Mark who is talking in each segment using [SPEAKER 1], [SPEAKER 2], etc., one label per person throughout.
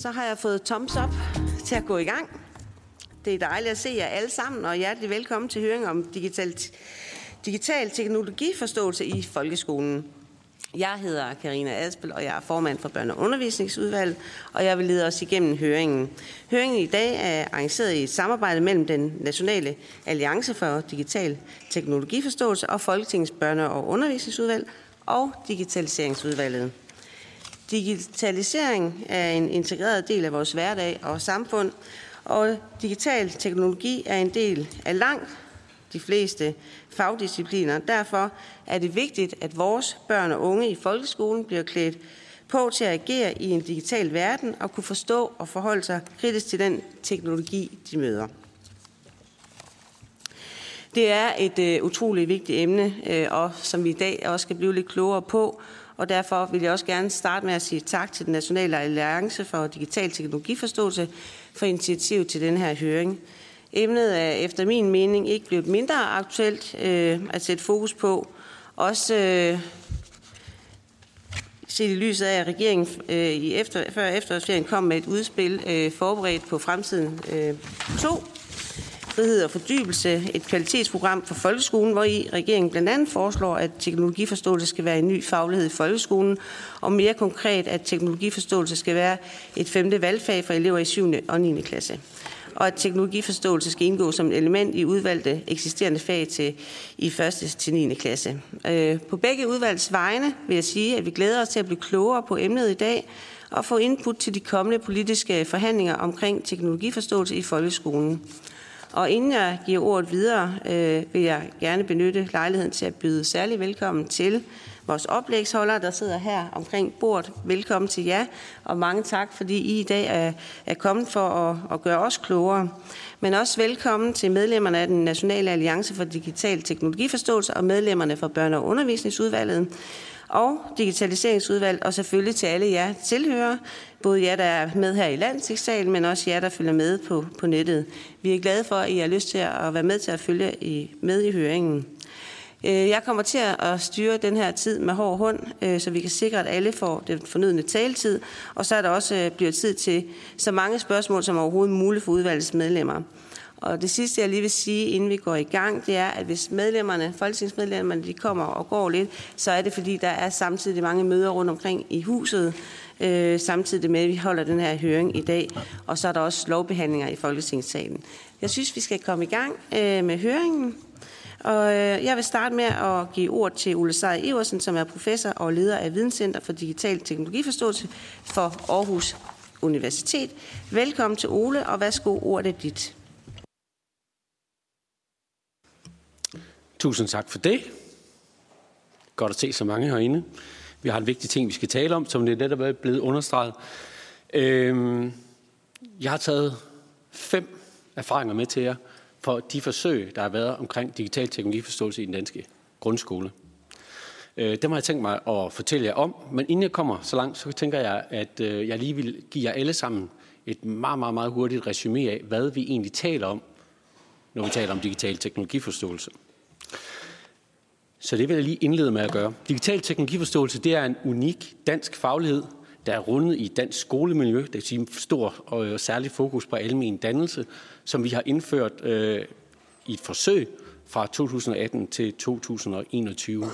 [SPEAKER 1] Så har jeg fået thumbs up til at gå i gang. Det er dejligt at se jer alle sammen, og hjertelig velkommen til høring om digital, digital teknologiforståelse i folkeskolen. Jeg hedder Karina Adspel, og jeg er formand for Børne- og Undervisningsudvalget, og jeg vil lede os igennem høringen. Høringen i dag er arrangeret i et samarbejde mellem den Nationale Alliance for Digital Teknologiforståelse og Folketingets Børne- og Undervisningsudvalg og Digitaliseringsudvalget. Digitalisering er en integreret del af vores hverdag og samfund, og digital teknologi er en del af langt de fleste fagdiscipliner. Derfor er det vigtigt, at vores børn og unge i folkeskolen bliver klædt på til at agere i en digital verden og kunne forstå og forholde sig kritisk til den teknologi, de møder. Det er et uh, utroligt vigtigt emne, uh, og som vi i dag også skal blive lidt klogere på, og derfor vil jeg også gerne starte med at sige tak til den Nationale Alliance for Digital Teknologiforståelse for initiativ til den her høring. Emnet er efter min mening ikke blevet mindre aktuelt øh, at sætte fokus på. Også øh, set i lyset af, at regeringen øh, i efter, før efterårsferien kom med et udspil øh, forberedt på fremtiden øh, 2, frihed og fordybelse, et kvalitetsprogram for folkeskolen, hvor i regeringen blandt andet foreslår, at teknologiforståelse skal være en ny faglighed i folkeskolen, og mere konkret, at teknologiforståelse skal være et femte valgfag for elever i 7. og 9. klasse og at teknologiforståelse skal indgå som et element i udvalgte eksisterende fag til i 1. til 9. klasse. Øh, på begge udvalgs vegne vil jeg sige, at vi glæder os til at blive klogere på emnet i dag og få input til de kommende politiske forhandlinger omkring teknologiforståelse i folkeskolen. Og inden jeg giver ordet videre, øh, vil jeg gerne benytte lejligheden til at byde særlig velkommen til vores oplægsholdere, der sidder her omkring bordet. Velkommen til jer, og mange tak, fordi I i dag er, er kommet for at, at gøre os klogere. Men også velkommen til medlemmerne af den Nationale Alliance for Digital Teknologiforståelse og medlemmerne fra Børne- og Undervisningsudvalget og Digitaliseringsudvalg, og selvfølgelig til alle jer tilhører, både jer, der er med her i landstingssalen, men også jer, der følger med på, på nettet. Vi er glade for, at I har lyst til at være med til at følge i, med i høringen. Øh, jeg kommer til at styre den her tid med hård hånd, øh, så vi kan sikre, at alle får den fornødne taletid, og så er der også øh, bliver tid til så mange spørgsmål som overhovedet muligt for udvalgets medlemmer. Og det sidste, jeg lige vil sige, inden vi går i gang, det er, at hvis medlemmerne, folketingsmedlemmerne, de kommer og går lidt, så er det, fordi der er samtidig mange møder rundt omkring i huset, øh, samtidig med, at vi holder den her høring i dag. Og så er der også lovbehandlinger i Folketingssalen. Jeg synes, vi skal komme i gang øh, med høringen. Og øh, jeg vil starte med at give ord til Ole Sej Iversen, som er professor og leder af Videnscenter for Digital Teknologiforståelse for Aarhus Universitet. Velkommen til Ole, og værsgo, ordet er dit.
[SPEAKER 2] Tusind tak for det. Godt at se så mange herinde. Vi har en vigtig ting, vi skal tale om, som det netop er blevet understreget. Øhm, jeg har taget fem erfaringer med til jer for de forsøg, der har været omkring digital teknologiforståelse i den danske grundskole. Øh, dem har jeg tænkt mig at fortælle jer om, men inden jeg kommer så langt, så tænker jeg, at øh, jeg lige vil give jer alle sammen et meget, meget, meget hurtigt resume af, hvad vi egentlig taler om, når vi taler om digital teknologiforståelse. Så det vil jeg lige indlede med at gøre. Digital teknologiforståelse det er en unik dansk faglighed, der er rundet i dansk skolemiljø, det vil sige stor og øh, særlig fokus på almen dannelse, som vi har indført øh, i et forsøg fra 2018 til 2021.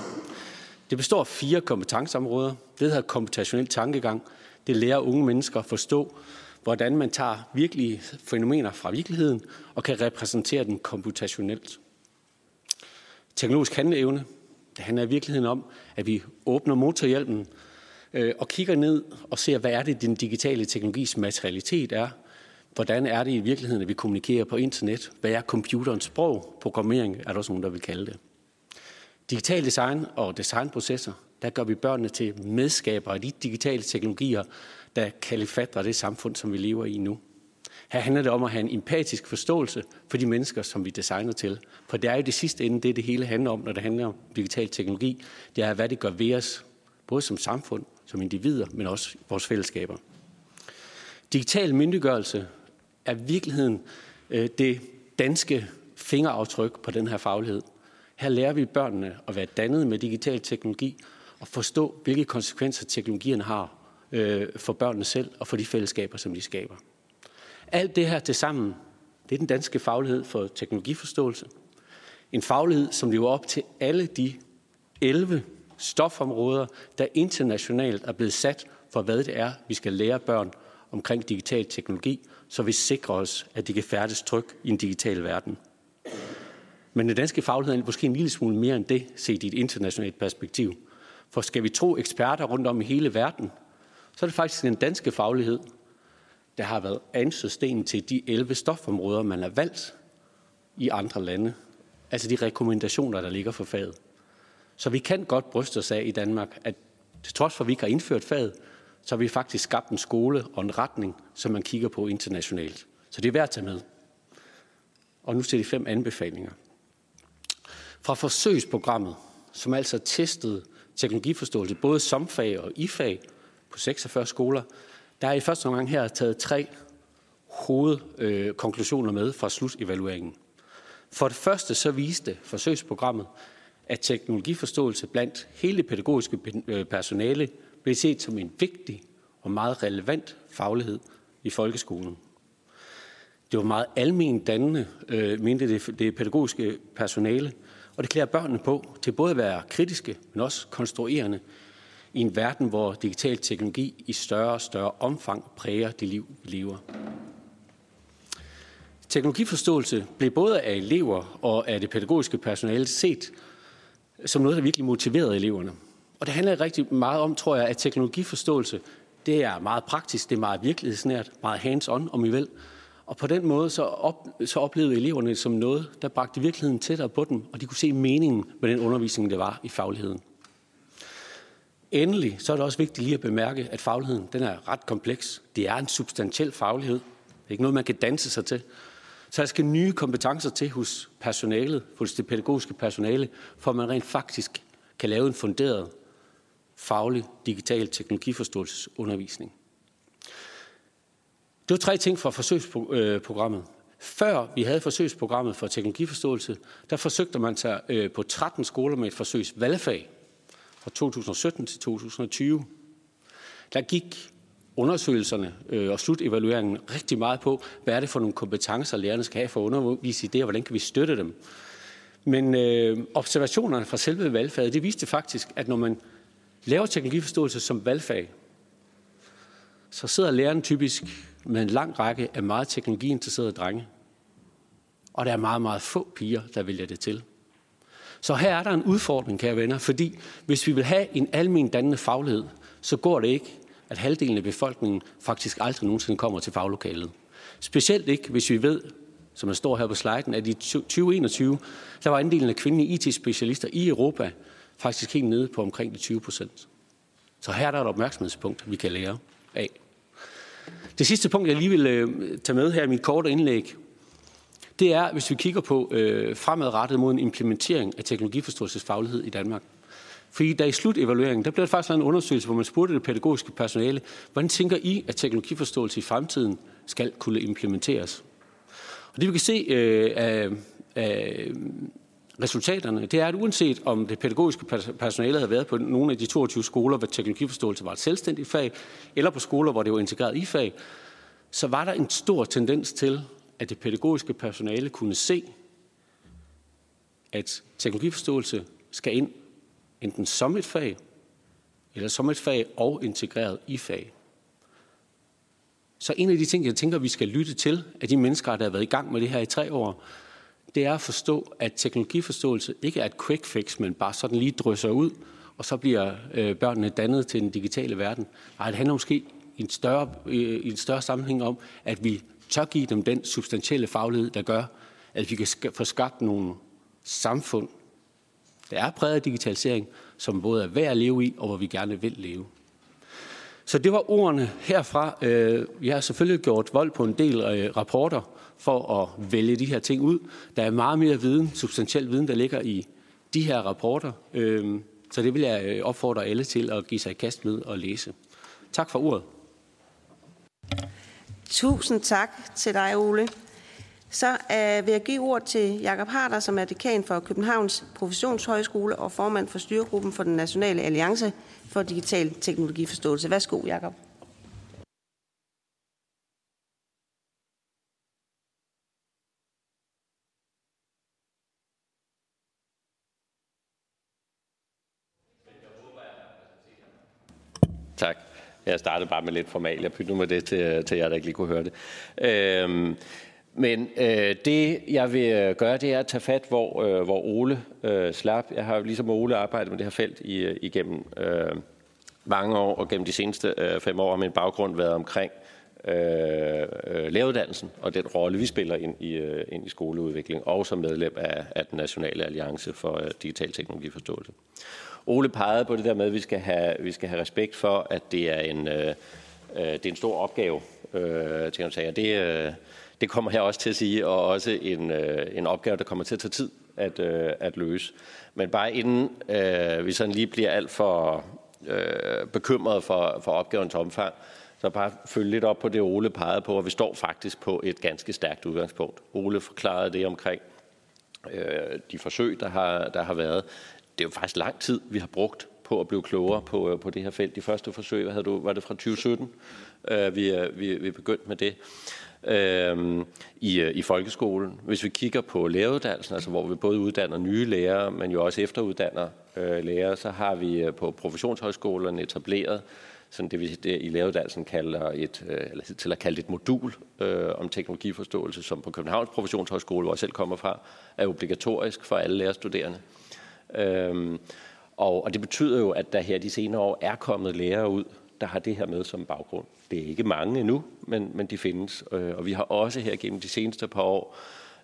[SPEAKER 2] Det består af fire kompetenceområder. Det hedder komputationel tankegang. Det lærer unge mennesker at forstå, hvordan man tager virkelige fænomener fra virkeligheden og kan repræsentere den komputationelt. Teknologisk handleevne. Det handler i virkeligheden om, at vi åbner motorhjelmen øh, og kigger ned og ser, hvad er det, den digitale teknologis materialitet er. Hvordan er det i virkeligheden, at vi kommunikerer på internet? Hvad er computerens sprog? Programmering er der også nogen, der vil kalde det. Digital design og designprocesser, der gør vi børnene til medskabere af de digitale teknologier, der kalifatrer det samfund, som vi lever i nu. Her handler det om at have en empatisk forståelse for de mennesker, som vi designer til. For det er jo det sidste ende, det det hele handler om, når det handler om digital teknologi. Det er, hvad det gør ved os, både som samfund, som individer, men også vores fællesskaber. Digital myndiggørelse er virkeligheden øh, det danske fingeraftryk på den her faglighed. Her lærer vi børnene at være dannet med digital teknologi og forstå, hvilke konsekvenser teknologien har øh, for børnene selv og for de fællesskaber, som de skaber. Alt det her til sammen, det er den danske faglighed for teknologiforståelse. En faglighed, som lever op til alle de 11 stofområder, der internationalt er blevet sat for, hvad det er, vi skal lære børn omkring digital teknologi, så vi sikrer os, at de kan færdes tryg i en digital verden. Men den danske faglighed er måske en lille smule mere end det, set i et internationalt perspektiv. For skal vi tro eksperter rundt om i hele verden, så er det faktisk den danske faglighed, der har været ansøgstenen til de 11 stofområder, man har valgt i andre lande. Altså de rekommendationer, der ligger for faget. Så vi kan godt bryste os af i Danmark, at til trods for, at vi ikke har indført faget, så har vi faktisk skabt en skole og en retning, som man kigger på internationalt. Så det er værd at tage med. Og nu til de fem anbefalinger. Fra forsøgsprogrammet, som altså testede teknologiforståelse både som fag og i fag på 46 skoler, der er i første omgang her taget tre hovedkonklusioner med fra slutevalueringen. For det første så viste forsøgsprogrammet, at teknologiforståelse blandt hele det pædagogiske øh, personale blev set som en vigtig og meget relevant faglighed i folkeskolen. Det var meget almen dannende, øh, mente det, det pædagogiske personale, og det klæder børnene på til både at være kritiske, men også konstruerende i en verden, hvor digital teknologi i større og større omfang præger det liv, vi lever. Teknologiforståelse blev både af elever og af det pædagogiske personale set som noget, der virkelig motiverede eleverne. Og det handler rigtig meget om, tror jeg, at teknologiforståelse, det er meget praktisk, det er meget virkelighedsnært, meget hands-on, om I vil. Og på den måde så, op, så oplevede eleverne det som noget, der bragte virkeligheden tættere på dem, og de kunne se meningen med den undervisning, det var i fagligheden. Endelig så er det også vigtigt lige at bemærke, at fagligheden den er ret kompleks. Det er en substantiel faglighed. Det er ikke noget, man kan danse sig til. Så der skal nye kompetencer til hos personalet, hos det pædagogiske personale, for at man rent faktisk kan lave en funderet faglig digital teknologiforståelsesundervisning. Det var tre ting fra forsøgsprogrammet. Øh, Før vi havde forsøgsprogrammet for teknologiforståelse, der forsøgte man sig øh, på 13 skoler med et forsøgsvalgfag fra 2017 til 2020. Der gik undersøgelserne øh, og slutevalueringen rigtig meget på, hvad er det for nogle kompetencer, lærerne skal have for at undervise i det, og hvordan kan vi støtte dem. Men øh, observationerne fra selve valgfaget, det viste faktisk, at når man laver teknologiforståelse som valgfag, så sidder læreren typisk med en lang række af meget teknologiinteresserede drenge. Og der er meget, meget få piger, der vælger det til. Så her er der en udfordring, kære venner, fordi hvis vi vil have en almen dannende faglighed, så går det ikke, at halvdelen af befolkningen faktisk aldrig nogensinde kommer til faglokalet. Specielt ikke, hvis vi ved, som der står her på sliden, at i 2021, der var andelen af kvindelige IT-specialister i Europa faktisk helt nede på omkring de 20 procent. Så her er der et opmærksomhedspunkt, vi kan lære af. Det sidste punkt, jeg lige vil øh, tage med her i mit korte indlæg, det er, hvis vi kigger på øh, fremadrettet mod en implementering af teknologiforståelsesfaglighed i Danmark. Fordi der i slutevalueringen, der blev der faktisk en undersøgelse, hvor man spurgte det pædagogiske personale, hvordan tænker I, at teknologiforståelse i fremtiden skal kunne implementeres? Og det vi kan se øh, af, af resultaterne, det er, at uanset om det pædagogiske personale havde været på nogle af de 22 skoler, hvor teknologiforståelse var et selvstændigt fag, eller på skoler, hvor det var integreret i fag, så var der en stor tendens til, at det pædagogiske personale kunne se, at teknologiforståelse skal ind enten som et fag, eller som et fag og integreret i fag. Så en af de ting, jeg tænker, vi skal lytte til af de mennesker, der har været i gang med det her i tre år, det er at forstå, at teknologiforståelse ikke er et quick fix, men bare sådan lige drysser ud, og så bliver øh, børnene dannet til den digitale verden. Nej, det handler måske i en, større, i en større sammenhæng om, at vi tør give dem den substantielle faglighed, der gør, at vi kan få skabt nogle samfund, der er præget af digitalisering, som både er værd at leve i, og hvor vi gerne vil leve. Så det var ordene herfra. Øh, jeg har selvfølgelig gjort vold på en del øh, rapporter for at vælge de her ting ud. Der er meget mere viden, substantiel viden, der ligger i de her rapporter. Øh, så det vil jeg opfordre alle til at give sig i kast med og læse. Tak for ordet.
[SPEAKER 1] Tusind tak til dig, Ole. Så øh, vil jeg give ord til Jakob Harder, som er dekan for Københavns Professionshøjskole og formand for styregruppen for den Nationale Alliance for Digital Teknologiforståelse. Værsgo, Jakob.
[SPEAKER 3] Tak. Jeg startede bare med lidt formal. Jeg nu med det til, til jer, der ikke lige kunne høre det. Øhm, men øh, det, jeg vil øh, gøre, det er at tage fat, hvor, øh, hvor Ole øh, slap. Jeg har ligesom Ole arbejdet med det her felt i, øh, igennem øh, mange år, og gennem de seneste øh, fem år har min baggrund været omkring øh, øh, læreruddannelsen og den rolle, vi spiller ind i, øh, ind i skoleudvikling, og som medlem af, af den Nationale Alliance for øh, Digital Teknologiforståelse. Ole pegede på det der med, at vi skal have, vi skal have respekt for, at det er en, øh, det er en stor opgave, øh, til at Det, øh, det kommer her også til at sige, og også en, øh, en opgave, der kommer til at tage tid at, øh, at løse. Men bare inden øh, vi sådan lige bliver alt for øh, bekymret for, for opgavens omfang, så bare følge lidt op på det, Ole pegede på, og vi står faktisk på et ganske stærkt udgangspunkt. Ole forklarede det omkring øh, de forsøg, der har, der har været det er jo faktisk lang tid, vi har brugt på at blive klogere på, øh, på det her felt. De første forsøg, hvad havde du, var det fra 2017, øh, vi, øh, vi, vi begyndte med det Øhm, øh, i, i folkeskolen. Hvis vi kigger på læreruddannelsen, altså hvor vi både uddanner nye lærere, men jo også efteruddanner øh, lærere, så har vi øh, på professionshøjskolerne etableret sådan det vi det, i læreruddannelsen kalder et, øh, eller til at kalde et modul øh, om teknologiforståelse, som på Københavns Professionshøjskole, hvor jeg selv kommer fra, er obligatorisk for alle lærerstuderende. Øhm, og, og det betyder jo, at der her de senere år er kommet lærere ud, der har det her med som baggrund. Det er ikke mange endnu, men, men de findes. Øh, og vi har også her gennem de seneste par år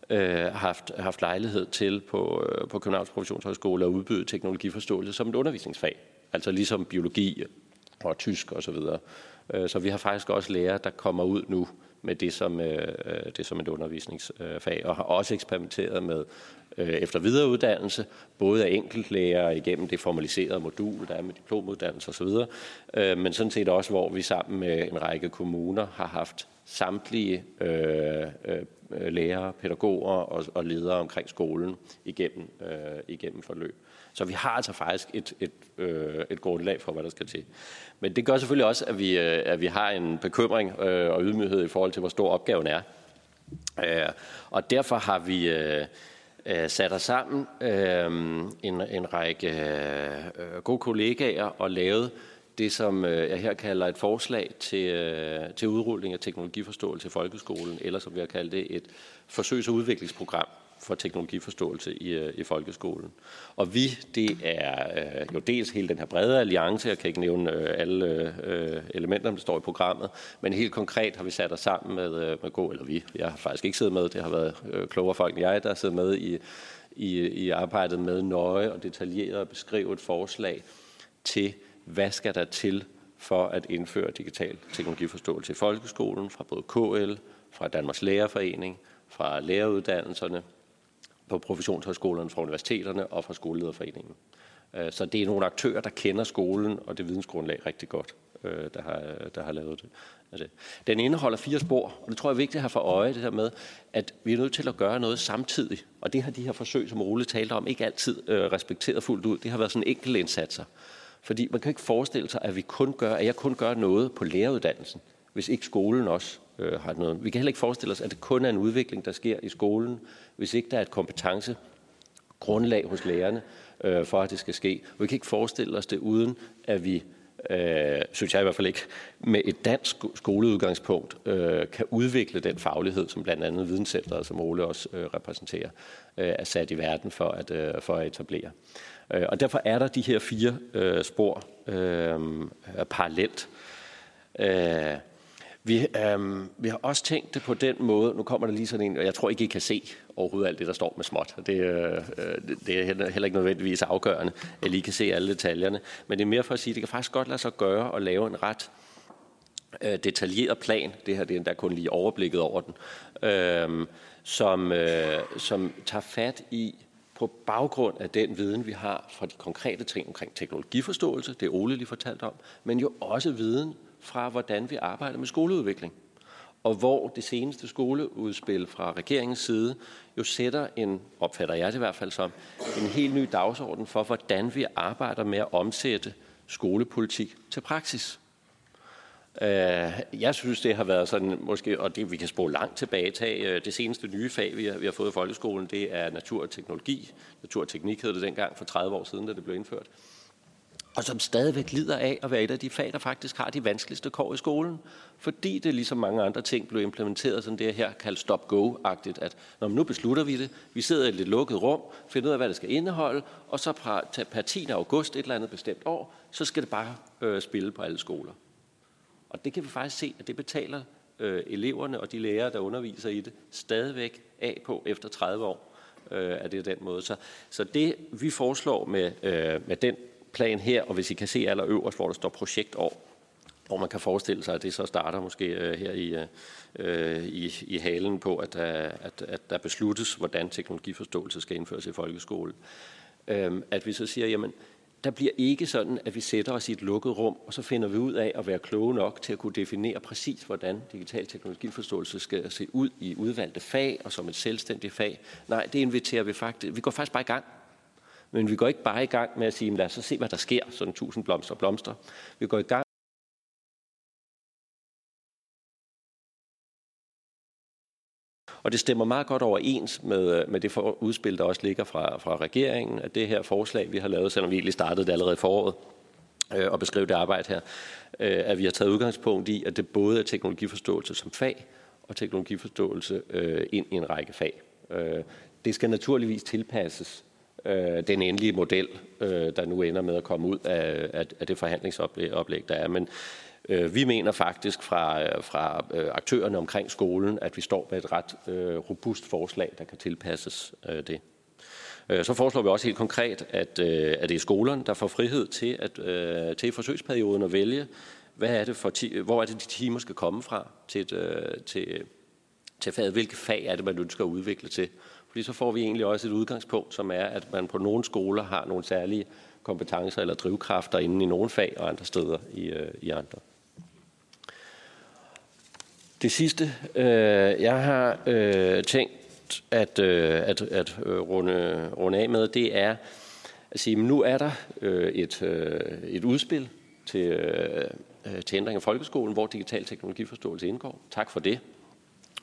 [SPEAKER 3] øh, haft, haft lejlighed til på, øh, på Københavns Professionshøjskole at udbyde teknologiforståelse som et undervisningsfag. Altså ligesom biologi og tysk osv. Så, videre. Øh, så vi har faktisk også lærere, der kommer ud nu med det som, øh, øh, det som et undervisningsfag, og har også eksperimenteret med øh, efter videreuddannelse, både af enkeltlæger igennem det formaliserede modul, der er med diplomuddannelse osv., øh, men sådan set også, hvor vi sammen med en række kommuner har haft samtlige øh, øh, øh lærere, pædagoger og, og ledere omkring skolen igennem, øh, igennem forløb. Så vi har altså faktisk et, et, øh, et grundlag for, hvad der skal til. Men det gør selvfølgelig også, at vi, øh, at vi har en bekymring øh, og ydmyghed i forhold til, hvor stor opgaven er. Øh, og derfor har vi... Øh, øh, sat os sammen, øh, en, en række øh, gode kollegaer, og lavet det, som øh, jeg her kalder et forslag til, øh, til udrulling af teknologiforståelse i folkeskolen, eller som vi har kaldt det, et forsøgs- og udviklingsprogram for teknologiforståelse i, øh, i folkeskolen. Og vi, det er øh, jo dels hele den her brede alliance, jeg kan ikke nævne øh, alle øh, elementer, der står i programmet, men helt konkret har vi sat os sammen med, øh, med Gå, eller vi, jeg har faktisk ikke siddet med, det har været øh, klogere folk end jeg, der har siddet med i, i, i arbejdet med nøje og detaljeret at beskrive et forslag til, hvad skal der til for at indføre digital teknologiforståelse i folkeskolen fra både KL, fra Danmarks Lærerforening, fra læreruddannelserne, på professionshøjskolerne, fra universiteterne og fra skolelederforeningen. Øh, så det er nogle aktører, der kender skolen og det vidensgrundlag rigtig godt, øh, der har, der har lavet det. Altså, den indeholder fire spor, og det tror jeg er vigtigt at have for øje, det her med, at vi er nødt til at gøre noget samtidig. Og det har de her forsøg, som Ole talte om, ikke altid øh, respekteret fuldt ud. Det har været sådan enkelte indsatser. Fordi man kan ikke forestille sig, at, vi kun gør, at jeg kun gør noget på læreruddannelsen, hvis ikke skolen også øh, har noget. Vi kan heller ikke forestille os, at det kun er en udvikling, der sker i skolen, hvis ikke der er et kompetence grundlag hos lærerne øh, for, at det skal ske. Og vi kan ikke forestille os det uden, at vi, øh, synes jeg i hvert fald ikke, med et dansk skoleudgangspunkt øh, kan udvikle den faglighed, som blandt andet videnscenteret, som Ole også øh, repræsenterer, øh, er sat i verden for at, øh, for at etablere. Øh, og derfor er der de her fire øh, spor øh, parallelt. Øh, vi, øhm, vi har også tænkt det på den måde, nu kommer der lige sådan en, og jeg tror ikke, I kan se overhovedet alt det, der står med småt. Det, øh, øh, det er heller ikke nødvendigvis afgørende, at I lige kan se alle detaljerne. Men det er mere for at sige, at det kan faktisk godt lade sig gøre at lave en ret øh, detaljeret plan. Det her det er endda kun lige overblikket over den. Øh, som, øh, som tager fat i på baggrund af den viden, vi har fra de konkrete ting omkring teknologiforståelse, det Ole lige fortalt om, men jo også viden fra, hvordan vi arbejder med skoleudvikling. og hvor det seneste skoleudspil fra regeringens side jo sætter en, opfatter jeg det i hvert fald som, en helt ny dagsorden for, hvordan vi arbejder med at omsætte skolepolitik til praksis. Øh, jeg synes, det har været sådan, måske, og det vi kan spore langt tilbage, tage øh, det seneste nye fag, vi har, vi har fået i folkeskolen, det er natur og teknologi. Natur og teknik hed det dengang for 30 år siden, da det blev indført og som stadigvæk lider af at være et af de fag, der faktisk har de vanskeligste kår i skolen, fordi det ligesom mange andre ting blev implementeret som det her kaldt stop-go-agtigt, at når nu beslutter vi det, vi sidder i et lidt lukket rum, finder ud af, hvad det skal indeholde, og så per 10. august et eller andet bestemt år, så skal det bare øh, spille på alle skoler. Og det kan vi faktisk se, at det betaler øh, eleverne og de lærere, der underviser i det, stadigvæk af på efter 30 år. Øh, er det den måde. Så, så det vi foreslår med, øh, med den plan her, og hvis I kan se allerøverst, hvor der står projektår, hvor man kan forestille sig, at det så starter måske øh, her i, øh, øh i, i halen på, at, øh, at, at der besluttes, hvordan teknologiforståelse skal indføres i folkeskolen. Øh, at vi så siger, jamen, der bliver ikke sådan, at vi sætter os i et lukket rum, og så finder vi ud af at være kloge nok til at kunne definere præcis, hvordan digital teknologiforståelse skal se ud i udvalgte fag og som et selvstændigt fag. Nej, det inviterer vi faktisk. Vi går faktisk bare i gang men vi går ikke bare i gang med at sige, lad os se, hvad der sker, sådan tusind blomster blomster. Vi går i gang Og det stemmer meget godt overens med, øh, med det udspil, der også ligger fra, fra regeringen, at det her forslag, vi har lavet, selvom vi egentlig startede det allerede i foråret, øh, og beskrev det arbejde her, øh, at vi har taget udgangspunkt i, at det både er teknologiforståelse som fag, og teknologiforståelse øh, ind i en række fag. Øh, det skal naturligvis tilpasses øh, den endelige model, øh, der nu ender med at komme ud af, af, af det forhandlingsoplæg, der er. Men øh, vi mener faktisk fra, fra øh, aktørerne omkring skolen, at vi står med et ret øh, robust forslag, der kan tilpasses øh, det. Øh, så foreslår vi også helt konkret, at, øh, at det er skolerne, der får frihed til, at, øh, til i forsøgsperioden at vælge, hvad er det for ti- hvor er det, de timer skal komme fra til, et, øh, til, til faget. Hvilke fag er det, man ønsker at udvikle til. Fordi så får vi egentlig også et udgangspunkt, som er, at man på nogle skoler har nogle særlige kompetencer eller drivkræfter inden i nogle fag og andre steder i, øh, i andre. Det sidste, øh, jeg har øh, tænkt at, øh, at, at øh, runde, runde af med, det er at sige, at nu er der øh, et, øh, et udspil til, øh, øh, til ændring af folkeskolen, hvor digital teknologiforståelse indgår. Tak for det.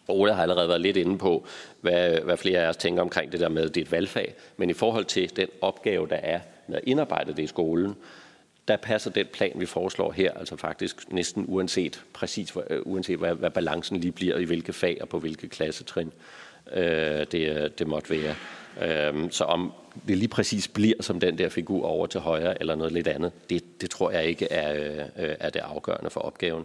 [SPEAKER 3] Ole har allerede været lidt inde på, hvad, hvad flere af os tænker omkring det der med, at det er et valgfag. Men i forhold til den opgave, der er med at indarbejde det i skolen, der passer den plan, vi foreslår her, altså faktisk næsten uanset præcis, øh, uanset hvad, hvad balancen lige bliver i hvilke fag og på hvilke klassetrin øh, det, det måtte være. Øh, så om det lige præcis bliver som den der figur over til højre eller noget lidt andet, det, det tror jeg ikke er, øh, er det afgørende for opgaven.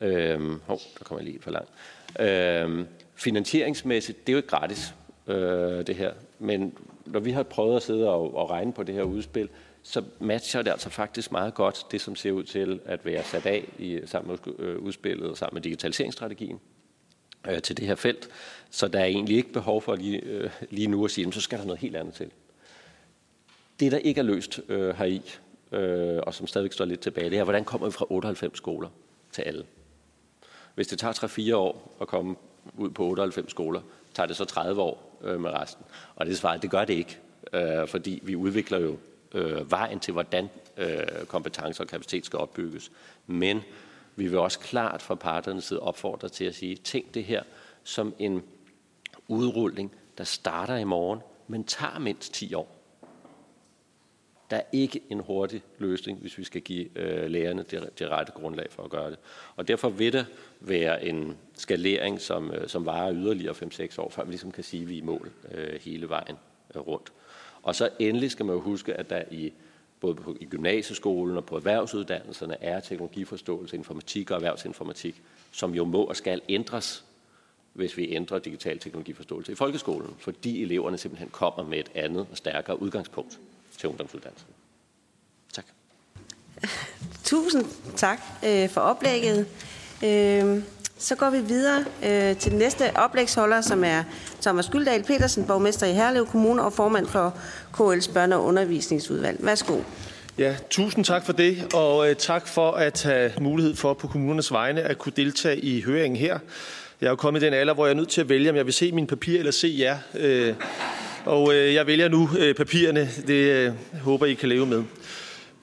[SPEAKER 3] Øh, oh, der kommer jeg lige for langt. Øh, Øhm, finansieringsmæssigt, det er jo ikke gratis, øh, det her. Men når vi har prøvet at sidde og, og regne på det her udspil, så matcher det altså faktisk meget godt det, som ser ud til at være sat af i, sammen med øh, udspillet og sammen med digitaliseringsstrategien øh, til det her felt. Så der er egentlig ikke behov for lige, øh, lige nu at sige, så skal der noget helt andet til. Det, der ikke er løst øh, heri, øh, og som stadigvæk står lidt tilbage, det er, hvordan kommer vi fra 98 skoler til alle? Hvis det tager 3-4 år at komme ud på 98 skoler, tager det så 30 år øh, med resten. Og det svarer, det gør det ikke, øh, fordi vi udvikler jo øh, vejen til, hvordan øh, kompetencer og kapacitet skal opbygges. Men vi vil også klart fra parternes side opfordre til at sige, tænk det her som en udrulling, der starter i morgen, men tager mindst 10 år. Der er ikke en hurtig løsning, hvis vi skal give øh, lærerne det, det rette grundlag for at gøre det. Og derfor vil det være en skalering, som, øh, som varer yderligere 5-6 år, før vi ligesom kan sige, at vi er i mål øh, hele vejen øh, rundt. Og så endelig skal man jo huske, at der i både på, i gymnasieskolen og på erhvervsuddannelserne er teknologiforståelse, informatik og erhvervsinformatik, som jo må og skal ændres, hvis vi ændrer digital teknologiforståelse i folkeskolen, fordi eleverne simpelthen kommer med et andet og stærkere udgangspunkt til ungdomsuddannelsen. Tak.
[SPEAKER 1] Tusind tak øh, for oplægget. Øh, så går vi videre øh, til den næste oplægsholder, som er Thomas Gyldal Petersen, borgmester i Herlev Kommune og formand for KL's børne- og undervisningsudvalg. Værsgo.
[SPEAKER 4] Ja, tusind tak for det, og øh, tak for at have mulighed for på kommunernes vegne at kunne deltage i høringen her. Jeg er jo kommet i den alder, hvor jeg er nødt til at vælge, om jeg vil se mine papirer eller se jer. Øh, og øh, jeg vælger nu øh, papirerne. Det øh, håber I kan leve med.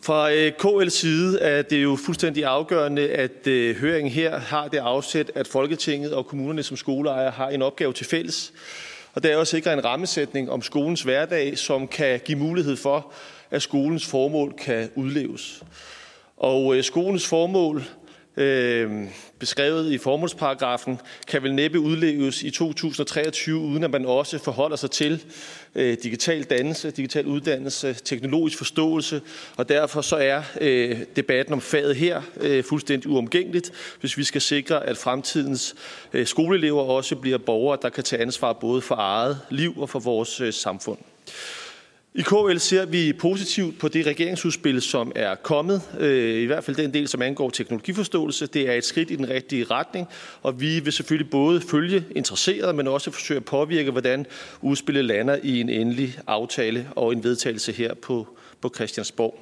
[SPEAKER 4] Fra øh, KL's side er det jo fuldstændig afgørende, at høringen her har det afsæt, at Folketinget og kommunerne som skoleejere har en opgave til fælles. Og det er at sikre en rammesætning om skolens hverdag, som kan give mulighed for, at skolens formål kan udleves. Og øh, skolens formål, øh, beskrevet i formålsparagrafen, kan vel næppe udleves i 2023, uden at man også forholder sig til øh, digital dannelse, digital uddannelse, teknologisk forståelse, og derfor så er øh, debatten om faget her øh, fuldstændig uomgængeligt, hvis vi skal sikre, at fremtidens øh, skoleelever også bliver borgere, der kan tage ansvar både for eget liv og for vores øh, samfund. I KL ser vi positivt på det regeringsudspil, som er kommet. Øh, I hvert fald den del, som angår teknologiforståelse. Det er et skridt i den rigtige retning, og vi vil selvfølgelig både følge interesseret, men også forsøge at påvirke, hvordan udspillet lander i en endelig aftale og en vedtagelse her på, på Christiansborg.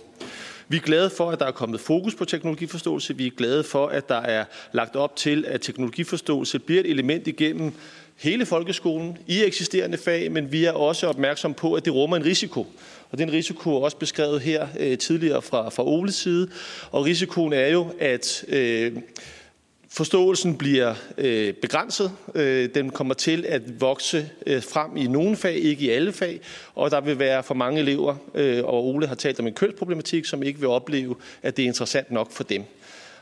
[SPEAKER 4] Vi er glade for, at der er kommet fokus på teknologiforståelse. Vi er glade for, at der er lagt op til, at teknologiforståelse bliver et element igennem hele folkeskolen i eksisterende fag, men vi er også opmærksom på, at det rummer en risiko. Og den risiko er også beskrevet her øh, tidligere fra, fra Oles side. Og risikoen er jo, at øh, forståelsen bliver øh, begrænset. Øh, den kommer til at vokse øh, frem i nogle fag, ikke i alle fag. Og der vil være for mange elever, øh, og Ole har talt om en kønsproblematik, som ikke vil opleve, at det er interessant nok for dem.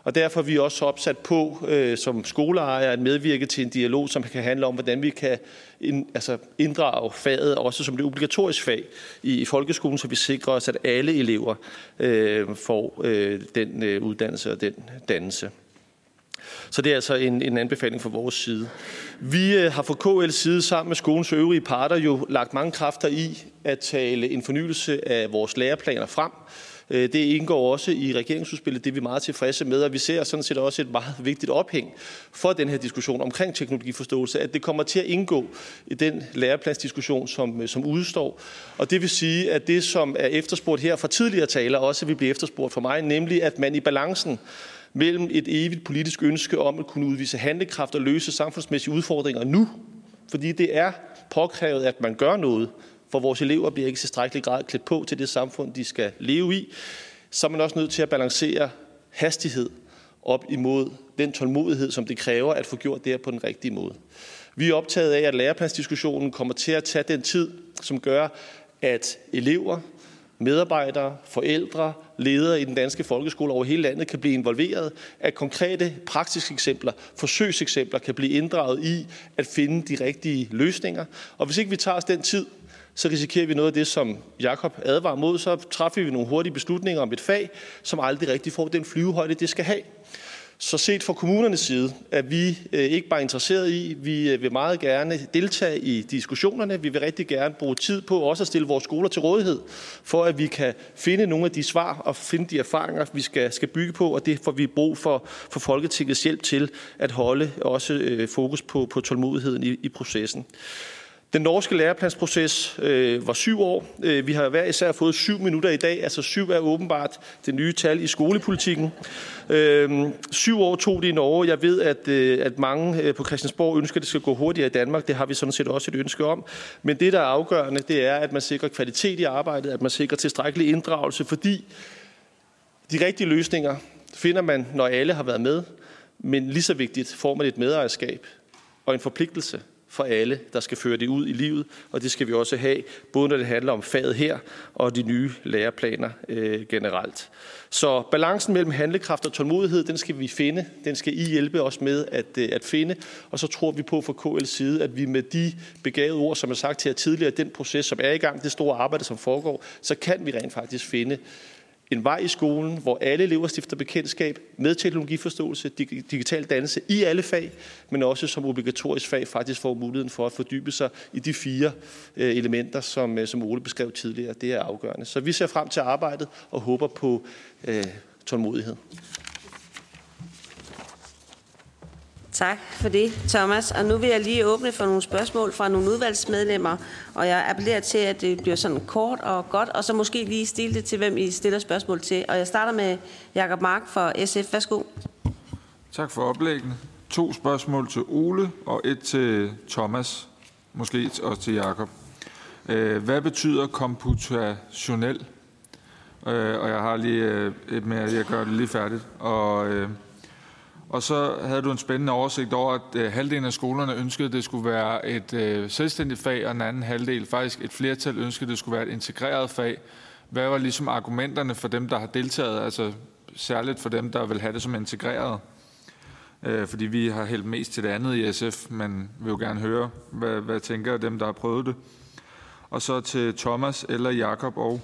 [SPEAKER 4] Og derfor er vi også opsat på øh, som skoleejer at medvirke til en dialog, som kan handle om, hvordan vi kan ind, altså inddrage faget også som det obligatorisk fag i, i folkeskolen, så vi sikrer os, at alle elever øh, får øh, den øh, uddannelse og den dannelse. Så det er altså en, en anbefaling fra vores side. Vi øh, har fra KL's side sammen med skolens øvrige parter jo lagt mange kræfter i at tale en fornyelse af vores læreplaner frem. Øh, det indgår også i regeringsudspillet, det er vi meget tilfredse med, og vi ser sådan set også et meget vigtigt ophæng for den her diskussion omkring teknologiforståelse, at det kommer til at indgå i den lærepladsdiskussion, som, øh, som udstår. Og det vil sige, at det, som er efterspurgt her fra tidligere taler, også vil blive efterspurgt for mig, nemlig at man i balancen mellem et evigt politisk ønske om at kunne udvise handlekraft og løse samfundsmæssige udfordringer nu, fordi det er påkrævet, at man gør noget, for vores elever bliver ikke i tilstrækkelig grad klædt på til det samfund, de skal leve i, så er man også nødt til at balancere hastighed op imod den tålmodighed, som det kræver at få gjort det her på den rigtige måde. Vi er optaget af, at læreplansdiskussionen kommer til at tage den tid, som gør, at elever, medarbejdere, forældre, ledere i den danske folkeskole over hele landet kan blive involveret, at konkrete praktiske eksempler, forsøgseksempler kan blive inddraget i at finde de rigtige løsninger. Og hvis ikke vi tager os den tid, så risikerer vi noget af det, som Jakob advarer mod. Så træffer vi nogle hurtige beslutninger om et fag, som aldrig rigtig får den flyvehøjde, det skal have. Så set fra kommunernes side er vi øh, ikke bare interesseret i, vi øh, vil meget gerne deltage i diskussionerne. Vi vil rigtig gerne bruge tid på også at stille vores skoler til rådighed, for at vi kan finde nogle af de svar og finde de erfaringer, vi skal, skal bygge på, og det får vi brug for, for Folketingets hjælp til at holde også øh, fokus på, på tålmodigheden i, i processen. Den norske læreplansproces øh, var syv år. Øh, vi har hver især fået syv minutter i dag. Altså syv er åbenbart det nye tal i skolepolitikken. Øh, syv år tog det i Norge. Jeg ved, at, øh, at mange øh, på Christiansborg ønsker, at det skal gå hurtigere i Danmark. Det har vi sådan set også et ønske om. Men det, der er afgørende, det er, at man sikrer kvalitet i arbejdet, at man sikrer tilstrækkelig inddragelse, fordi de rigtige løsninger finder man, når alle har været med. Men lige så vigtigt får man et medejerskab og en forpligtelse for alle, der skal føre det ud i livet, og det skal vi også have, både når det handler om faget her og de nye læreplaner øh, generelt. Så balancen mellem handlekraft og tålmodighed, den skal vi finde. Den skal I hjælpe os med at, øh, at finde. Og så tror vi på fra KL's side, at vi med de begavede ord, som er sagt her tidligere, den proces, som er i gang, det store arbejde, som foregår, så kan vi rent faktisk finde en vej i skolen, hvor alle elever stifter bekendtskab med teknologiforståelse, digital dannelse i alle fag, men også som obligatorisk fag faktisk får muligheden for at fordybe sig i de fire øh, elementer, som, øh, som Ole beskrev tidligere. Det er afgørende. Så vi ser frem til arbejdet og håber på øh, tålmodighed.
[SPEAKER 1] Tak for det, Thomas. Og nu vil jeg lige åbne for nogle spørgsmål fra nogle udvalgsmedlemmer, og jeg appellerer til, at det bliver sådan kort og godt, og så måske lige stille det til, hvem I stiller spørgsmål til. Og jeg starter med Jakob Mark fra SF. Værsgo.
[SPEAKER 5] Tak for oplæggene. To spørgsmål til Ole og et til Thomas, måske også til Jakob. Øh, hvad betyder komputationel? Øh, og jeg har lige øh, et mere, jeg gør det lige færdigt. Og og så havde du en spændende oversigt over, at øh, halvdelen af skolerne ønskede, at det skulle være et øh, selvstændigt fag, og den anden halvdel, faktisk et flertal, ønskede, at det skulle være et integreret fag. Hvad var ligesom argumenterne for dem, der har deltaget, altså særligt for dem, der vil have det som integreret? Øh, fordi vi har hældt mest til det andet i SF, men vil jo gerne høre, hvad, hvad tænker dem, der har prøvet det. Og så til Thomas eller Jakob og.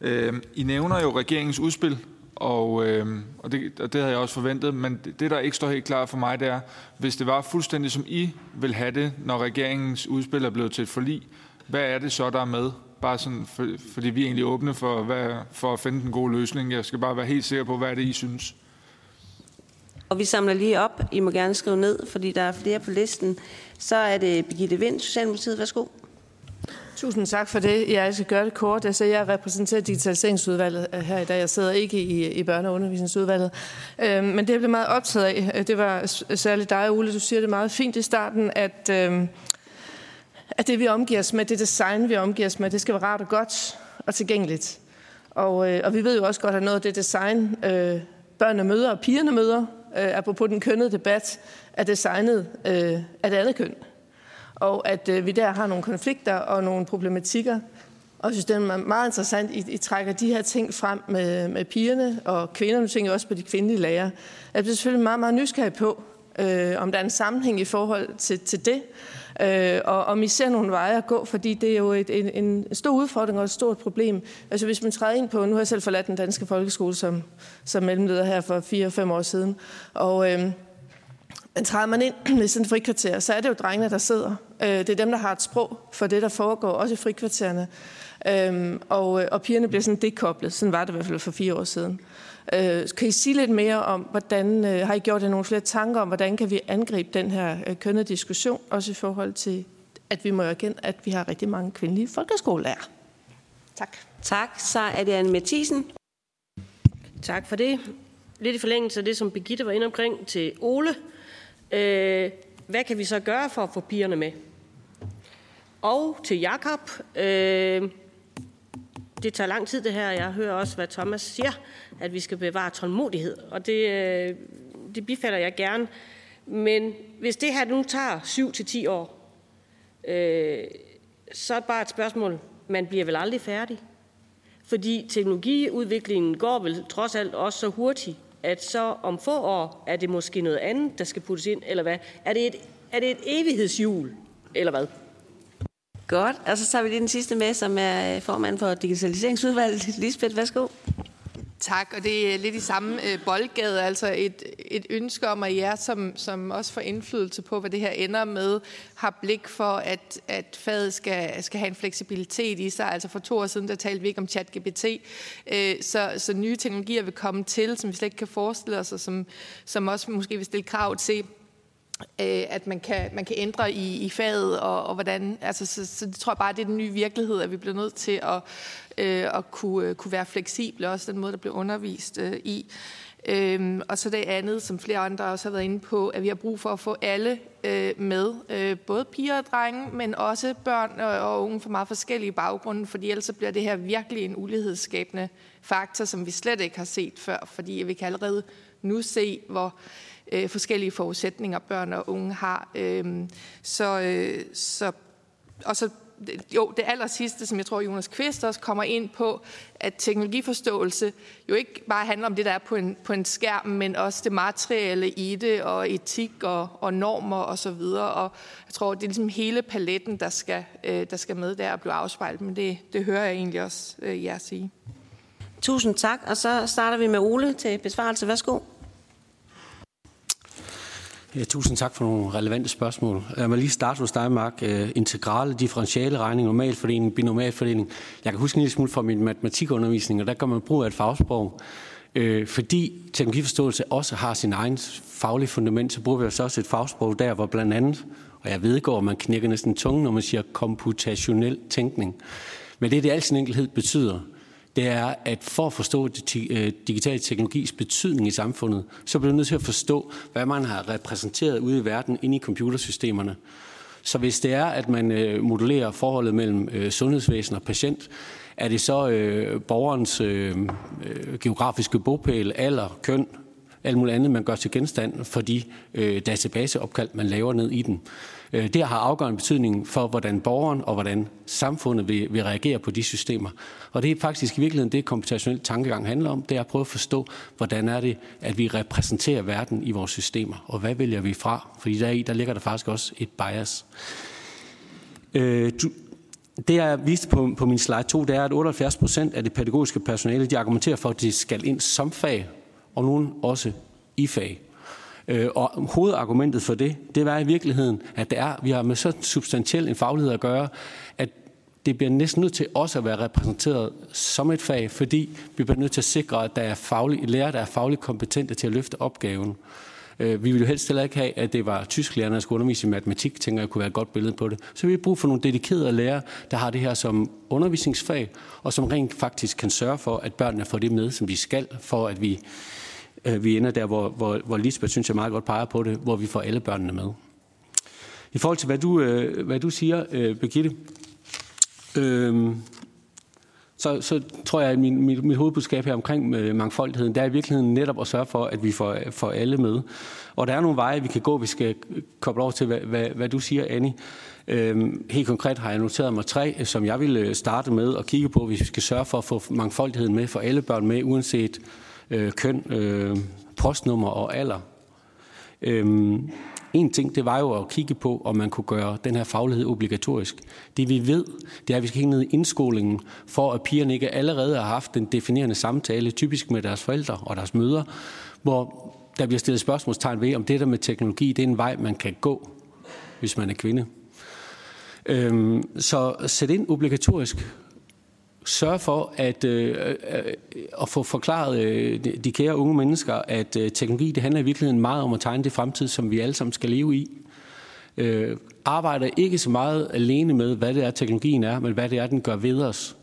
[SPEAKER 5] Øh, I nævner jo regeringens udspil og, øh, og, det, og det havde jeg også forventet, men det, det, der ikke står helt klart for mig, det er, hvis det var fuldstændig som I vil have det, når regeringens udspil er blevet til et forlig, hvad er det så, der er med? Bare sådan, for, fordi vi er egentlig åbne for, hvad, for at finde den gode løsning. Jeg skal bare være helt sikker på, hvad er det, I synes.
[SPEAKER 1] Og vi samler lige op. I må gerne skrive ned, fordi der er flere på listen. Så er det Birgitte Vind, Socialdemokratiet. Værsgo.
[SPEAKER 6] Tusind tak for det. Jeg skal gøre det kort. Altså, jeg repræsenterer digitaliseringsudvalget øh, her i dag. Jeg sidder ikke i, i børne- og undervisningsudvalget. Øhm, men det, jeg blev meget optaget af, øh, det var særligt dig, Ole. Du siger det meget fint i starten, at, øhm, at det, vi omgiver os med, det design, vi omgiver os med, det skal være rart og godt og tilgængeligt. Og, øh, og vi ved jo også godt, at noget af det design, øh, børnene møder og pigerne møder, øh, apropos den kønnede debat, er designet øh, af det andet køn og at øh, vi der har nogle konflikter og nogle problematikker. Og jeg synes, det er meget interessant, I, I trækker de her ting frem med, med pigerne og kvinderne. Nu tænker jeg også på de kvindelige lærere. Jeg bliver selvfølgelig meget, meget nysgerrig på, øh, om der er en sammenhæng i forhold til, til det. Øh, og om I ser nogle veje at gå, fordi det er jo et, en, en stor udfordring og et stort problem. Altså hvis man træder ind på, nu har jeg selv forladt den danske folkeskole som, som mellemleder her for 4-5 år siden, og øh, men træder man ind i sådan et frikvarter, så er det jo drengene, der sidder. Øh, det er dem, der har et sprog for det, der foregår, også i frikvartererne. Øhm, og, og pigerne bliver sådan dekoblet. Sådan var det i hvert fald for fire år siden. Øh, kan I sige lidt mere om, hvordan øh, har I gjort jer nogle flere tanker om, hvordan kan vi angribe den her kønnede diskussion, også i forhold til, at vi må erkende, at vi har rigtig mange kvindelige folkeskolelærer. Tak.
[SPEAKER 1] Tak. Så er det Anne Mathisen.
[SPEAKER 7] Tak for det. Lidt i forlængelse af det, som Birgitte var inde omkring til Ole. Øh, hvad kan vi så gøre for at få pigerne med? Og til Jakob, øh, det tager lang tid det her. Jeg hører også, hvad Thomas siger, at vi skal bevare tålmodighed, og det, øh, det bifalder jeg gerne. Men hvis det her nu tager 7 til 10 år, øh, så er det bare et spørgsmål. Man bliver vel aldrig færdig? Fordi teknologiudviklingen går vel trods alt også så hurtigt, at så om få år er det måske noget andet, der skal puttes ind, eller hvad? Er det et, er det et evighedshjul, eller hvad?
[SPEAKER 1] Godt, og så tager vi lige den sidste med, som er øh, formand for Digitaliseringsudvalget. Lisbeth, værsgo.
[SPEAKER 8] Tak, og det er lidt i samme øh, boldgade, altså et, et ønske om, at jer, som, som også får indflydelse på, hvad det her ender med, har blik for, at, at faget skal, skal have en fleksibilitet i sig. Altså for to år siden, der talte vi ikke om ChatGPT, øh, så, så nye teknologier vil komme til, som vi slet ikke kan forestille os, og som, som også måske vil stille krav til, øh, at man kan, man kan ændre i, i faget, og, og hvordan, altså, så, så det tror jeg bare, det er den nye virkelighed, at vi bliver nødt til at, øh, at kunne, øh, kunne være fleksible, også den måde, der bliver undervist øh, i. Øhm, og så det andet, som flere andre også har været inde på, at vi har brug for at få alle øh, med, øh, både piger og drenge, men også børn og, og unge fra meget forskellige baggrunde, fordi ellers så bliver det her virkelig en ulighedsskabende faktor, som vi slet ikke har set før, fordi vi kan allerede nu se, hvor øh, Øh, forskellige forudsætninger børn og unge har. Øh, så, øh, så, og så øh, jo, det aller sidste, som jeg tror, Jonas Kvist også kommer ind på, at teknologiforståelse jo ikke bare handler om det, der er på en, på en skærm, men også det materielle i det, og etik og, og normer osv. Og, så videre. og jeg tror, det er ligesom hele paletten, der skal, øh, der skal med der og blive afspejlet, men det, det hører jeg egentlig også øh, jer sige.
[SPEAKER 1] Tusind tak, og så starter vi med Ole til besvarelse. Værsgo.
[SPEAKER 2] Ja, tusind tak for nogle relevante spørgsmål. Jeg må lige starte hos dig, Mark. Øh, integrale, differentiale regning, normalfordeling, binomialfordeling. Jeg kan huske en lille smule fra min matematikundervisning, og der kan man bruge et fagsprog. Øh, fordi teknologiforståelse også har sin egen faglige fundament, så bruger vi altså også et fagsprog der, hvor blandt andet, og jeg ved at man knækker næsten tunge, når man siger komputationel tænkning. Men det, det al sin enkelhed betyder, det er, at for at forstå øh, digital teknologis betydning i samfundet, så bliver du nødt til at forstå, hvad man har repræsenteret ude i verden inde i computersystemerne. Så hvis det er, at man øh, modulerer modellerer forholdet mellem øh, sundhedsvæsen og patient, er det så øh, borgerens øh, geografiske bopæl, alder, køn, alt muligt andet, man gør til genstand for de øh, databaseopkald, man laver ned i den. Øh, det har afgørende betydning for, hvordan borgeren og hvordan samfundet vil, vil reagere på de systemer. Og det er faktisk i virkeligheden det, komputationel tankegang handler om. Det er at prøve at forstå, hvordan er det, at vi repræsenterer verden i vores systemer, og hvad vælger vi fra? Fordi deri, der ligger der faktisk også et bias. Øh, du, det, jeg viste på, på min slide 2, det er, at 78 procent af det pædagogiske personale, de argumenterer for, at de skal ind som fag, og nogen også i fag. Øh, og hovedargumentet for det, det var i virkeligheden, at det er, vi har med så substantiel en faglighed at gøre, at det bliver næsten nødt til også at være repræsenteret som et fag, fordi vi bliver nødt til at sikre, at der er faglige, lærere, der er fagligt kompetente til at løfte opgaven. Øh, vi ville jo helst heller ikke have, at det var tysklærerne, der skulle undervise i matematik, tænker jeg kunne være et godt billede på det. Så vi har brug for nogle dedikerede lærere, der har det her som undervisningsfag, og som rent faktisk kan sørge for, at børnene får det med, som de skal, for at vi, Øh, vi ender der, hvor, hvor, hvor Lisbeth synes jeg meget godt peger på det, hvor vi får alle børnene med. I forhold til, hvad du, øh, hvad du siger, øh, Birgitte, øh, så, så tror jeg, at min, mit, mit hovedbudskab her omkring øh, mangfoldigheden, det er i virkeligheden netop at sørge for, at vi får, får alle med. Og der er nogle veje, vi kan gå, vi skal koble over til, hvad, hvad, hvad du siger, Annie. Øhm, helt konkret har jeg noteret mig tre, øh, som jeg vil starte med at kigge på, hvis vi skal sørge for at få mangfoldigheden med, for alle børn med, uanset øh, køn, øh, postnummer og alder. Øhm, en ting, det var jo at kigge på, om man kunne gøre den her faglighed obligatorisk. Det vi ved, det er, at vi skal hænge ned i indskolingen, for at pigerne ikke allerede har haft den definerende samtale, typisk med deres forældre og deres møder, hvor der bliver stillet spørgsmålstegn ved, om det der med teknologi, det er en vej, man kan gå, hvis man er kvinde. Øhm, så sæt ind obligatorisk sørge for at, øh, øh, at få forklaret øh, de kære unge mennesker, at øh, teknologi det handler i virkeligheden meget om at tegne det fremtid, som vi alle sammen skal leve i. Øh, arbejder ikke så meget alene med, hvad det er, teknologien er, men hvad det er, den gør ved os.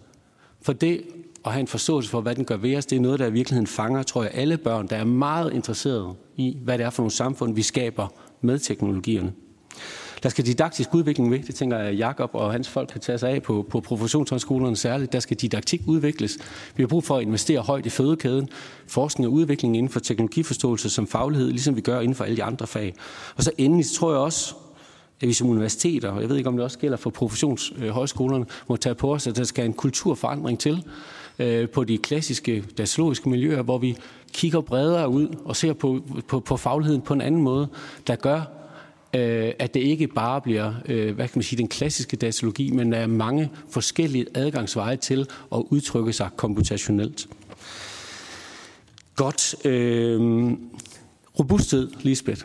[SPEAKER 2] For det at have en forståelse for, hvad den gør ved os, det er noget, der i virkeligheden fanger, tror jeg, alle børn, der er meget interesserede i, hvad det er for nogle samfund, vi skaber med teknologierne. Der skal didaktisk udvikling med. Det tænker jeg, Jakob og hans folk kan tage sig af på, på professionshøjskolerne særligt. Der skal didaktik udvikles. Vi har brug for at investere højt i fødekæden, forskning og udvikling inden for teknologiforståelse som faglighed, ligesom vi gør inden for alle de andre fag. Og så endelig tror jeg også, at vi som universiteter, og jeg ved ikke, om det også gælder for professionshøjskolerne, må tage på os, at der skal en kulturforandring til øh, på de klassiske datalogiske miljøer, hvor vi kigger bredere ud og ser på, på, på fagligheden på en anden måde, der gør, øh, at det ikke bare bliver øh, hvad kan man sige, den klassiske datalogi, men der er mange forskellige adgangsveje til at udtrykke sig komputationelt. Godt. Øh, robusthed, Lisbeth.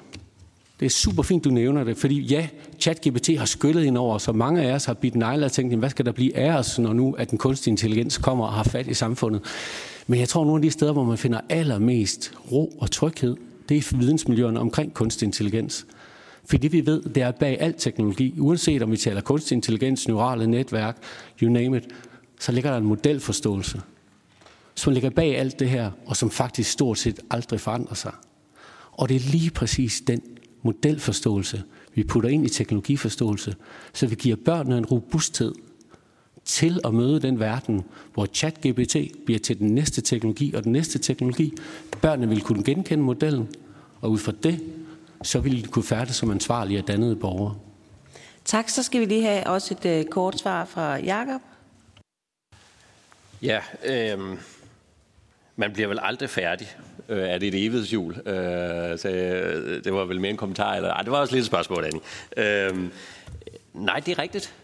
[SPEAKER 2] Det er super fint, du nævner det, fordi ja, ChatGPT har skyllet ind over, så mange af os har bidt negle og tænkt, hvad skal der blive af os, når nu at den kunstige intelligens kommer og har fat i samfundet. Men jeg tror, at nogle af de steder, hvor man finder allermest ro og tryghed, det er vidensmiljøerne omkring kunstig intelligens. For det vi ved, det er, at bag al teknologi, uanset om vi taler kunstig intelligens, neurale netværk, you name it, så ligger der en modelforståelse, som ligger bag alt det her, og som faktisk stort set aldrig forandrer sig. Og det er lige præcis den modelforståelse, vi putter ind i teknologiforståelse, så vi giver børnene en robusthed til at møde den verden, hvor ChatGPT bliver til den næste teknologi og den næste teknologi. Børnene vil kunne genkende modellen, og ud fra det så ville de kunne færdes som ansvarlige og dannede borgere.
[SPEAKER 1] Tak. Så skal vi lige have også et uh, kort svar fra Jakob.
[SPEAKER 3] Ja, øh, man bliver vel aldrig færdig. Øh, er det et evighedshjul? Øh, så, øh, det var vel mere en kommentar. Eller, ej, det var også lidt et spørgsmål, Annie. Øh, nej, det er rigtigt.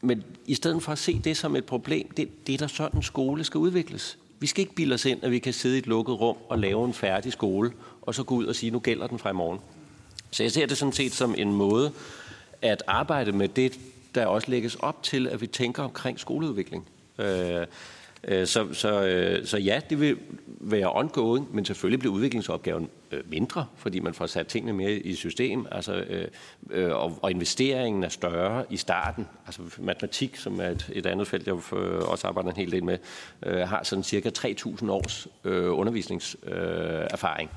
[SPEAKER 3] Men i stedet for at se det som et problem, det, det er der sådan, en skole skal udvikles. Vi skal ikke bilde os ind, at vi kan sidde i et lukket rum og lave en færdig skole, og så gå ud og sige, nu gælder den fra i morgen. Så jeg ser det sådan set som en måde at arbejde med det, der også lægges op til, at vi tænker omkring skoleudvikling. Øh, Øh, så, så, øh, så ja, det vil være ongoing, men selvfølgelig bliver udviklingsopgaven øh, mindre, fordi man får sat tingene mere i system, altså, øh, øh, og, og investeringen er større i starten. Altså matematik, som er et, et andet felt, jeg også arbejder en hel del med, har sådan cirka 3.000 års undervisningserfaring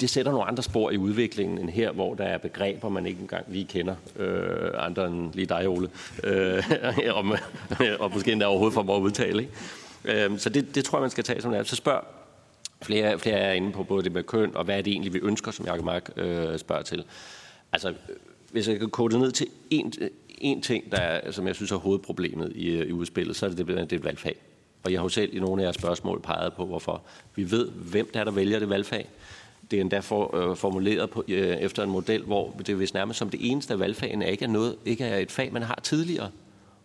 [SPEAKER 3] det sætter nogle andre spor i udviklingen end her, hvor der er begreber, man ikke engang lige kender, øh, andre end lige dig, Ole, øh, og, øh, og måske endda overhovedet for at udtale. Ikke? Øh, så det, det tror jeg, man skal tage som det er. Så spørg flere, flere er inde på både det med køn, og hvad er det egentlig, vi ønsker, som Jacob Mark øh, spørger til. Altså, hvis jeg kan kode det ned til en, en ting, der er, som jeg synes er hovedproblemet i, øh, i udspillet, så er det det, det valgfag. Og jeg har jo selv i nogle af jeres spørgsmål peget på, hvorfor. Vi ved, hvem der er, der vælger det valgfag. Det er endda for, øh, formuleret på, øh, efter en model, hvor det vist nærmest som det eneste af valgfagene ikke er, noget, ikke er et fag, man har tidligere.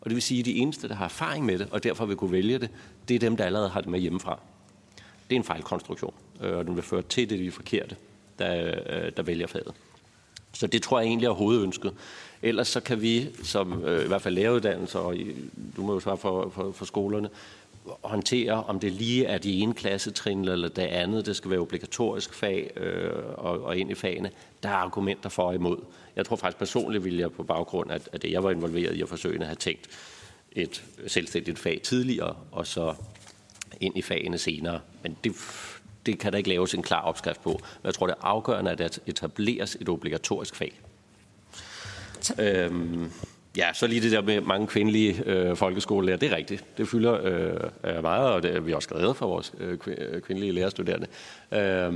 [SPEAKER 3] Og det vil sige, at de eneste, der har erfaring med det, og derfor vil kunne vælge det, det er dem, der allerede har det med hjemmefra. Det er en fejlkonstruktion, øh, og den vil føre til det, de forkerte, der, øh, der vælger faget. Så det tror jeg egentlig er hovedønsket. Ellers så kan vi, som øh, i hvert fald læreruddannelser, og du må jo svare for, for, for skolerne, håndtere, om det lige er de ene klassetrin eller det andet, det skal være obligatorisk fag øh, og, og ind i fagene. Der er argumenter for og imod. Jeg tror faktisk personligt, vil jeg på baggrund af, af det, jeg var involveret i at forsøge at have tænkt et selvstændigt fag tidligere, og så ind i fagene senere. Men det, det kan der ikke laves en klar opskrift på. Men jeg tror, det er afgørende, at der etableres et obligatorisk fag. Øhm, Ja, så lige det der med mange kvindelige øh, folkeskolelærer, det er rigtigt. Det fylder øh, øh meget, og det er vi også glade for vores øh, øh, kvindelige lærerstuderende. Øh,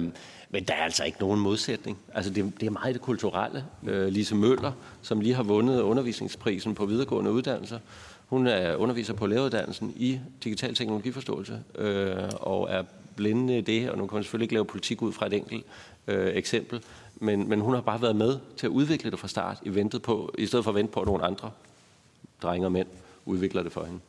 [SPEAKER 3] men der er altså ikke nogen modsætning. Altså det, det er meget det kulturelle. Øh, Lise Møller, som lige har vundet undervisningsprisen på videregående uddannelser, hun er underviser på læreruddannelsen i digital teknologiforståelse, øh, og er blinde i det, og nu kan man selvfølgelig ikke lave politik ud fra et enkelt øh, eksempel men, men hun har bare været med til at udvikle det fra start, i, ventet på, i stedet for at vente på, at nogle andre drenge og mænd udvikler det for hende.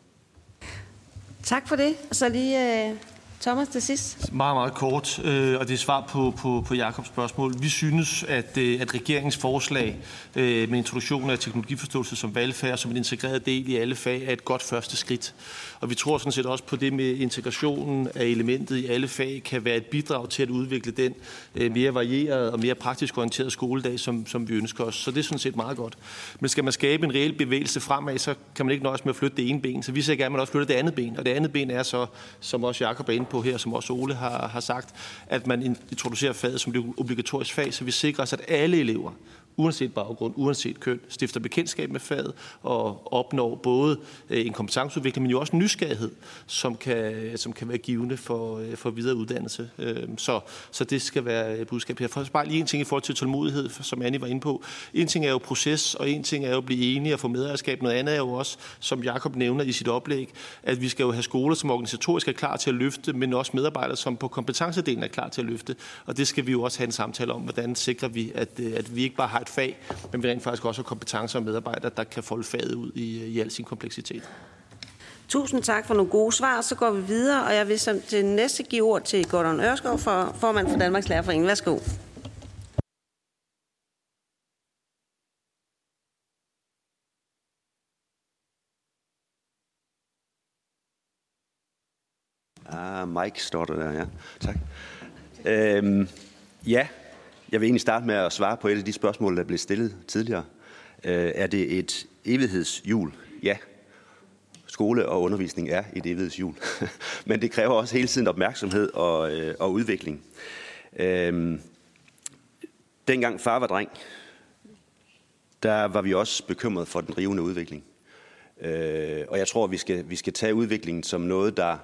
[SPEAKER 1] Tak for det. Så lige øh, Thomas til sidst.
[SPEAKER 4] Meget, meget kort, øh, og det er svar på, på, på Jakobs spørgsmål. Vi synes, at, øh, at regeringens forslag øh, med introduktion af teknologiforståelse som valgfærd, som en integreret del i alle fag, er et godt første skridt. Og vi tror sådan set også på det med integrationen af elementet i alle fag, kan være et bidrag til at udvikle den øh, mere varieret og mere praktisk orienteret skoledag, som, som vi ønsker os. Så det er sådan set meget godt. Men skal man skabe en reel bevægelse fremad, så kan man ikke nøjes med at flytte det ene ben. Så vi ser gerne, at man også flytter det andet ben. Og det andet ben er så, som også Jakob er inde på her, som også Ole har, har sagt, at man introducerer faget som det obligatorisk fag, så vi sikrer os, at alle elever, uanset baggrund, uanset køn, stifter bekendtskab med faget og opnår både øh, en kompetenceudvikling, men jo også en nysgerrighed, som kan, som kan være givende for, øh, for videre uddannelse. Øhm, så, så det skal være øh, budskabet budskab her. For bare lige en ting i forhold til tålmodighed, som Annie var inde på. En ting er jo proces, og en ting er jo at blive enige og få medejerskab. Noget andet er jo også, som Jakob nævner i sit oplæg, at vi skal jo have skoler, som organisatorisk er klar til at løfte, men også medarbejdere, som på kompetencedelen er klar til at løfte. Og det skal vi jo også have en samtale om, hvordan sikrer vi, at, at vi ikke bare har et fag, men vi rent faktisk også har kompetencer og medarbejdere, der kan folde faget ud i, i al sin kompleksitet.
[SPEAKER 1] Tusind tak for nogle gode svar. Så går vi videre, og jeg vil som til næste give ord til Gordon Ørskov, for, formand for Danmarks Lærerforening. Værsgo.
[SPEAKER 9] Ah, Mike står der der, ja. Tak. Øhm, ja, jeg vil egentlig starte med at svare på et af de spørgsmål, der blev stillet tidligere. Øh, er det et evighedshjul? Ja. Skole og undervisning er et evighedshjul. Men det kræver også hele tiden opmærksomhed og, øh, og udvikling. Øh, dengang far var dreng, der var vi også bekymret for den rivende udvikling. Øh, og jeg tror, vi skal, vi skal tage udviklingen som noget, der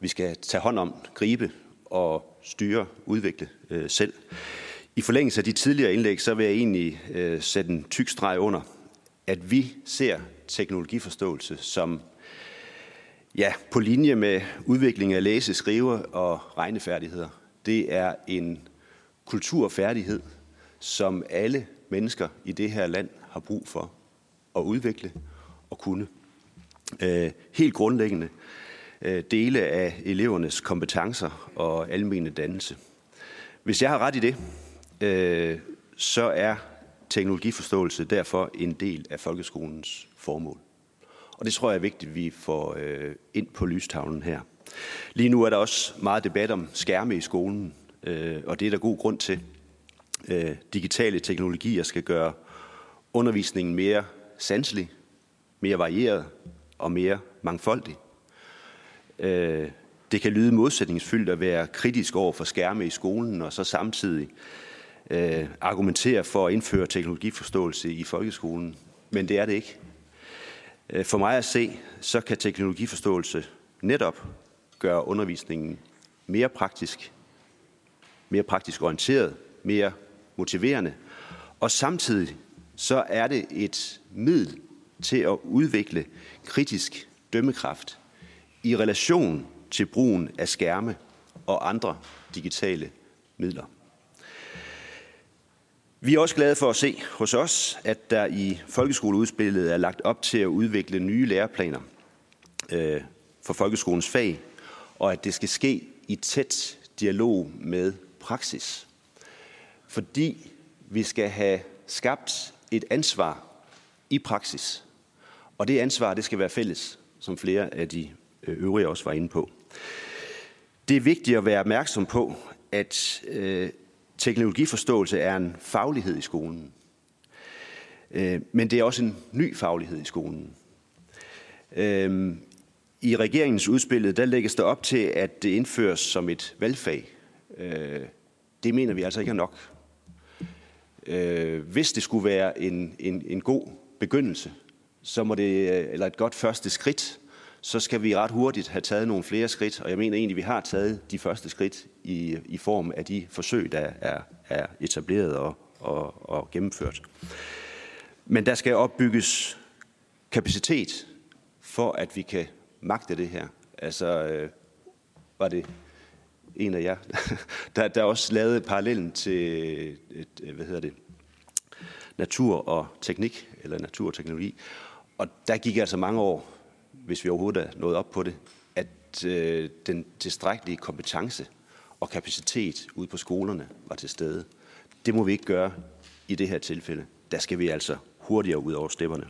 [SPEAKER 9] vi skal tage hånd om, gribe og styre, udvikle øh, selv. I forlængelse af de tidligere indlæg, så vil jeg egentlig øh, sætte en tyk streg under, at vi ser teknologiforståelse som ja, på linje med udvikling af læse, skrive og regnefærdigheder. Det er en kulturfærdighed, som alle mennesker i det her land har brug for at udvikle og kunne. Øh, helt grundlæggende øh, dele af elevernes kompetencer og almene dannelse. Hvis jeg har ret i det, øh, så er teknologiforståelse derfor en del af folkeskolens formål. Og det tror jeg er vigtigt, at vi får øh, ind på lystavlen her. Lige nu er der også meget debat om skærme i skolen, øh, og det er der god grund til. Øh, digitale teknologier skal gøre undervisningen mere sanselig, mere varieret og mere mangfoldig. Øh, det kan lyde modsætningsfyldt at være kritisk over for skærme i skolen, og så samtidig øh, argumentere for at indføre teknologiforståelse i folkeskolen. Men det er det ikke. Øh, for mig at se, så kan teknologiforståelse netop gøre undervisningen mere praktisk, mere praktisk orienteret, mere motiverende, og samtidig så er det et middel til at udvikle kritisk dømmekraft i relation til brugen af skærme og andre digitale midler. Vi er også glade for at se hos os, at der i folkeskoleudspillet er lagt op til at udvikle nye læreplaner øh, for folkeskolens fag, og at det skal ske i tæt dialog med praksis. Fordi vi skal have skabt et ansvar i praksis, og det ansvar det skal være fælles, som flere af de øh, øvrige også var inde på. Det er vigtigt at være opmærksom på, at øh, teknologiforståelse er en faglighed i skolen. Øh, men det er også en ny faglighed i skolen. Øh, I regeringens udspil, der lægges der op til, at det indføres som et valgfag. Øh, det mener vi altså ikke er nok. Hvis det skulle være en, en, en god begyndelse, så må det, eller et godt første skridt, så skal vi ret hurtigt have taget nogle flere skridt, og jeg mener egentlig, at vi har taget de første skridt i, i form af de forsøg, der er, er etableret og, og, og gennemført. Men der skal opbygges kapacitet for, at vi kan magte det her. Altså, øh, var det en af jer, der, der også lavede parallellen til et, hvad hedder det, natur og teknik, eller natur og teknologi. Og der gik altså mange år, hvis vi overhovedet er nået op på det, at øh, den tilstrækkelige kompetence og kapacitet ude på skolerne var til stede. Det må vi ikke gøre i det her tilfælde. Der skal vi altså hurtigere ud over stepperne.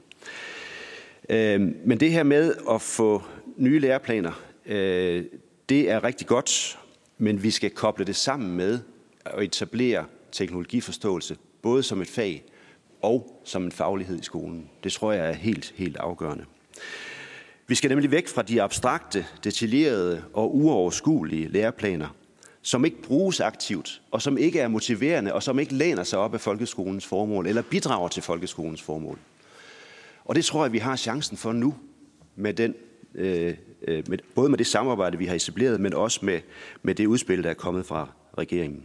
[SPEAKER 9] Øh, men det her med at få nye læreplaner, øh, det er rigtig godt, men vi skal koble det sammen med at etablere teknologiforståelse, både som et fag og som en faglighed i skolen. Det tror jeg er helt, helt afgørende. Vi skal nemlig væk fra de abstrakte, detaljerede og uoverskuelige læreplaner, som ikke bruges aktivt, og som ikke er motiverende, og som ikke læner sig op af folkeskolens formål, eller bidrager til folkeskolens formål. Og det tror jeg, vi har chancen for nu, med den, øh, øh med, både med det samarbejde, vi har etableret, men også med, med det udspil, der er kommet fra regeringen.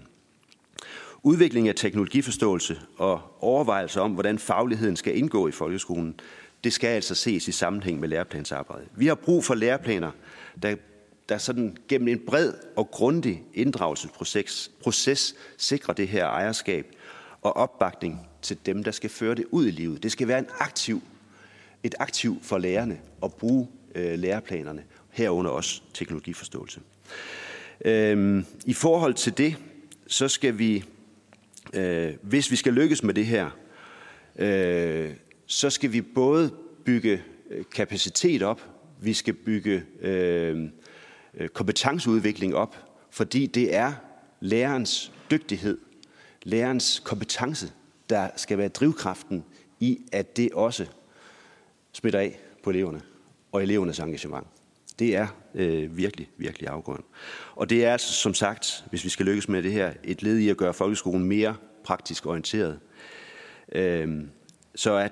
[SPEAKER 9] Udvikling af teknologiforståelse og overvejelser om, hvordan fagligheden skal indgå i folkeskolen, det skal altså ses i sammenhæng med læreplansarbejdet. Vi har brug for læreplaner, der, der sådan gennem en bred og grundig inddragelsesproces proces sikrer det her ejerskab og opbakning til dem, der skal føre det ud i livet. Det skal være en aktiv, et aktiv for lærerne at bruge øh, læreplanerne, herunder også teknologiforståelse. Øhm, I forhold til det, så skal vi, øh, hvis vi skal lykkes med det her, øh, så skal vi både bygge øh, kapacitet op, vi skal bygge øh, øh, kompetenceudvikling op, fordi det er lærerens dygtighed, lærerens kompetence, der skal være drivkraften i, at det også smitter af på eleverne og elevernes engagement. Det er øh, virkelig, virkelig afgørende. Og det er altså, som sagt, hvis vi skal lykkes med det her, et led i at gøre folkeskolen mere praktisk orienteret. Øh, så er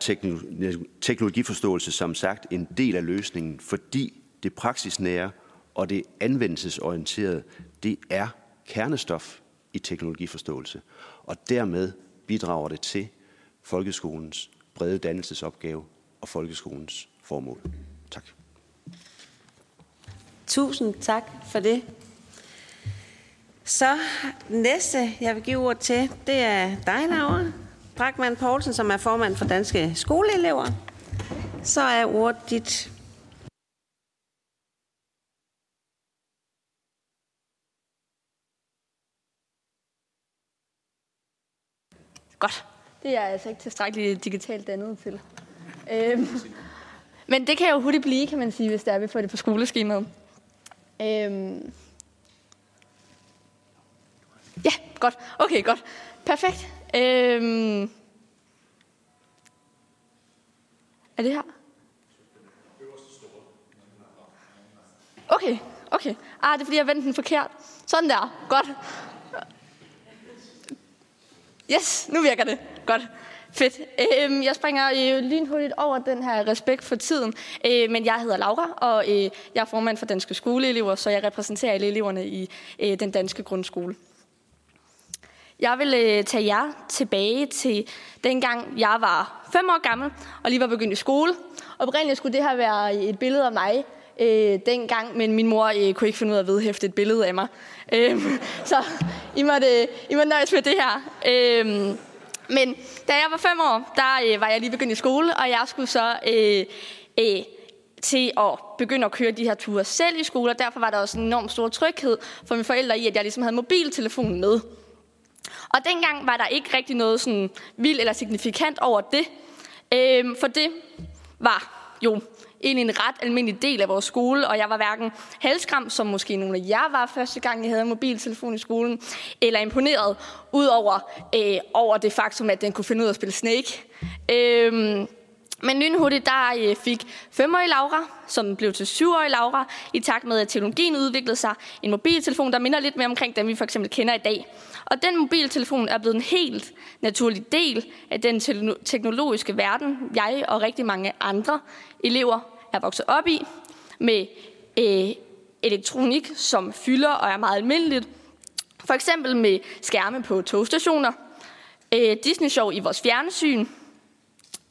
[SPEAKER 9] teknologiforståelse som sagt en del af løsningen, fordi det praksisnære og det anvendelsesorienterede, det er kernestof i teknologiforståelse. Og dermed bidrager det til folkeskolens brede dannelsesopgave og folkeskolens formål. Tak.
[SPEAKER 1] Tusind tak for det. Så næste, jeg vil give ord til, det er dig, Laura. Brakman Poulsen, som er formand for Danske Skoleelever. Så er ordet dit.
[SPEAKER 10] Godt. Det er jeg altså ikke tilstrækkeligt digitalt dannet til. Øhm, Men det kan jo hurtigt blive, kan man sige, hvis der er, vi får det på skoleskemaet. Øhm. Ja, godt. Okay, godt. Perfekt. Øhm. Er det her? Okay, okay. Ah, det er fordi, jeg vendte den forkert. Sådan der. Godt. Yes, nu virker det. Godt. Fedt. Øhm, jeg springer øh, lynhurtigt over den her respekt for tiden. Øh, men jeg hedder Laura, og øh, jeg er formand for Danske Skoleelever, så jeg repræsenterer alle eleverne i øh, den danske grundskole. Jeg vil øh, tage jer tilbage til dengang jeg var fem år gammel og lige var begyndt i skole. Oprindeligt skulle det her være et billede af mig øh, dengang, men min mor øh, kunne ikke finde ud af at vedhæfte et billede af mig. Øh, så I måtte, øh, I måtte nøjes med det her. Øh, men da jeg var fem år, der øh, var jeg lige begyndt i skole, og jeg skulle så øh, øh, til at begynde at køre de her ture selv i skole, og derfor var der også en enorm stor tryghed for mine forældre i, at jeg ligesom havde mobiltelefonen med. Og dengang var der ikke rigtig noget sådan vildt eller signifikant over det, øhm, for det var jo egentlig en ret almindelig del af vores skole, og jeg var hverken halskram, som måske nogle af jer var første gang, jeg havde en mobiltelefon i skolen, eller imponeret, udover øh, over det faktum, at den kunne finde ud af at spille Snake. Øh, men lynhurtigt, der fik fik femårige Laura, som blev til syvårige Laura, i takt med, at teknologien udviklede sig, en mobiltelefon, der minder lidt mere omkring dem, vi for eksempel kender i dag. Og den mobiltelefon er blevet en helt naturlig del af den teknologiske verden, jeg og rigtig mange andre elever er vokset op i, med øh, elektronik, som fylder og er meget almindeligt. For eksempel med skærme på togstationer, øh, Disney-show i vores fjernsyn,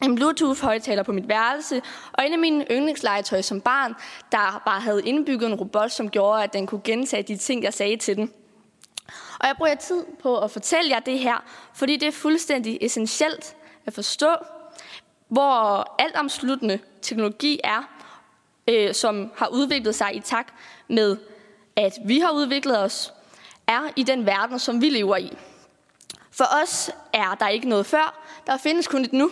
[SPEAKER 10] en Bluetooth-højtaler på mit værelse, og en af mine yndlingslegetøj som barn, der bare havde indbygget en robot, som gjorde, at den kunne gentage de ting, jeg sagde til den. Og jeg bruger tid på at fortælle jer det her, fordi det er fuldstændig essentielt at forstå, hvor altomsluttende teknologi er, øh, som har udviklet sig i takt med, at vi har udviklet os, er i den verden, som vi lever i. For os er der ikke noget før, der findes kun et nu.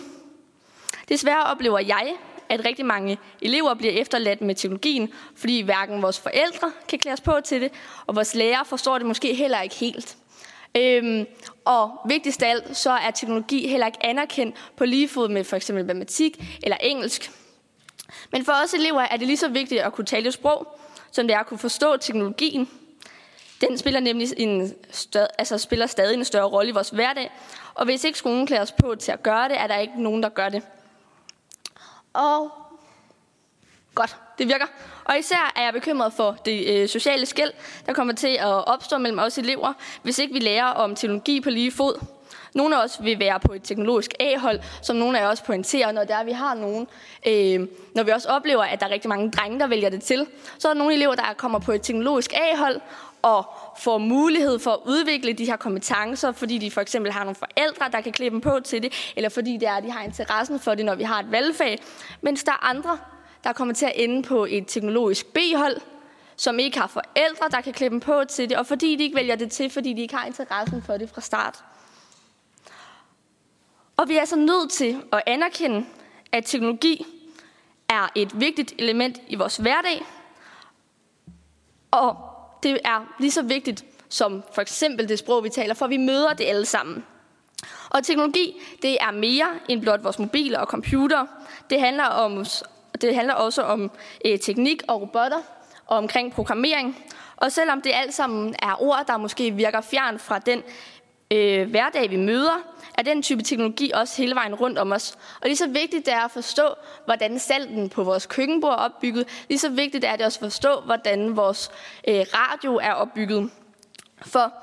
[SPEAKER 10] Desværre oplever jeg, at rigtig mange elever bliver efterladt med teknologien, fordi hverken vores forældre kan klæde os på til det, og vores lærer forstår det måske heller ikke helt. Øhm, og vigtigst af alt, så er teknologi heller ikke anerkendt på lige fod med for eksempel matematik eller engelsk. Men for os elever er det lige så vigtigt at kunne tale sprog, som det er at kunne forstå teknologien. Den spiller nemlig en større, altså spiller stadig en større rolle i vores hverdag, og hvis ikke skolen klæder os på til at gøre det, er der ikke nogen, der gør det. Og godt, det virker. Og især er jeg bekymret for det øh, sociale skæld, der kommer til at opstå mellem os elever, hvis ikke vi lærer om teknologi på lige fod. Nogle af os vil være på et teknologisk A-hold, som nogle af os pointerer, når der vi har nogen. Øh, når vi også oplever, at der er rigtig mange drenge, der vælger det til, så er der nogle elever, der kommer på et teknologisk A-hold og får mulighed for at udvikle de her kompetencer, fordi de for eksempel har nogle forældre, der kan klæde dem på til det, eller fordi det er, de har interessen for det, når vi har et valgfag. Mens der er andre, der kommer til at ende på et teknologisk B-hold, som ikke har forældre, der kan klæde dem på til det, og fordi de ikke vælger det til, fordi de ikke har interessen for det fra start. Og vi er altså nødt til at anerkende, at teknologi er et vigtigt element i vores hverdag, og det er lige så vigtigt som for eksempel det sprog, vi taler, for vi møder det alle sammen. Og teknologi, det er mere end blot vores mobiler og computer. Det handler, om, det handler også om øh, teknik og robotter, og omkring programmering. Og selvom det alt sammen er ord, der måske virker fjern fra den øh, hverdag, vi møder, er den type teknologi også hele vejen rundt om os. Og lige så vigtigt det er at forstå, hvordan salten på vores køkkenbord er opbygget, lige så vigtigt er det også at forstå, hvordan vores øh, radio er opbygget. For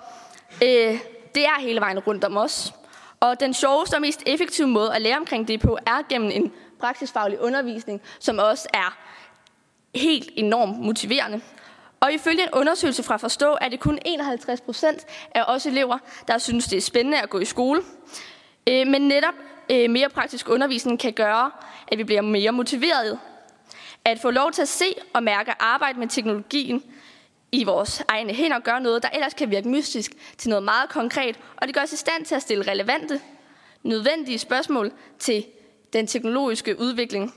[SPEAKER 10] øh, det er hele vejen rundt om os. Og den sjoveste og mest effektive måde at lære omkring det på, er gennem en praksisfaglig undervisning, som også er helt enormt motiverende. Og ifølge en undersøgelse fra Forstå, er det kun 51 procent af os elever, der synes, det er spændende at gå i skole. Øh, men netop øh, mere praktisk undervisning kan gøre, at vi bliver mere motiverede. At få lov til at se og mærke arbejde med teknologien i vores egne hænder gør noget, der ellers kan virke mystisk, til noget meget konkret, og det gør os i stand til at stille relevante, nødvendige spørgsmål til den teknologiske udvikling.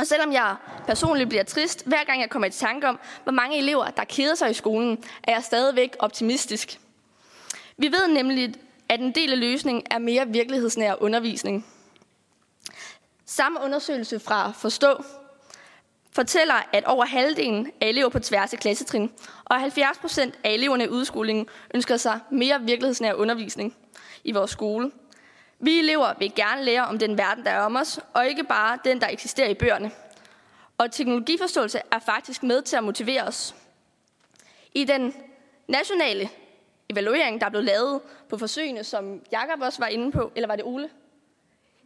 [SPEAKER 10] Og selvom jeg personligt bliver trist, hver gang jeg kommer i tanke om, hvor mange elever, der keder sig i skolen, er jeg stadigvæk optimistisk. Vi ved nemlig, at en del af løsningen er mere virkelighedsnær undervisning. Samme undersøgelse fra Forstå fortæller, at over halvdelen af elever på tværs af klassetrin og 70 procent af eleverne i udskolingen ønsker sig mere virkelighedsnær undervisning i vores skole. Vi elever vil gerne lære om den verden, der er om os, og ikke bare den, der eksisterer i bøgerne. Og teknologiforståelse er faktisk med til at motivere os. I den nationale evaluering, der blev lavet på forsøgene, som Jakob også var inde på, eller var det Ole?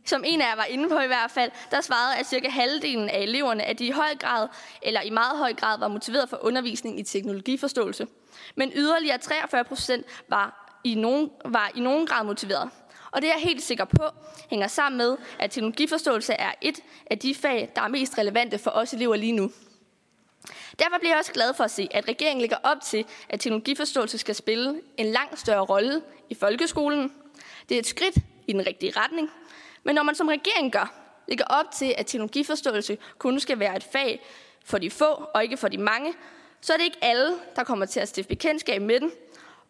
[SPEAKER 10] Som en af jer var inde på i hvert fald, der svarede, at cirka halvdelen af eleverne, at de i høj grad, eller i meget høj grad, var motiveret for undervisning i teknologiforståelse. Men yderligere 43 procent var i nogen, var i nogen grad motiveret. Og det er jeg helt sikker på hænger sammen med, at teknologiforståelse er et af de fag, der er mest relevante for os elever lige nu. Derfor bliver jeg også glad for at se, at regeringen lægger op til, at teknologiforståelse skal spille en langt større rolle i folkeskolen. Det er et skridt i den rigtige retning. Men når man som regering gør, lægger op til, at teknologiforståelse kun skal være et fag for de få og ikke for de mange, så er det ikke alle, der kommer til at stifte bekendtskab med den,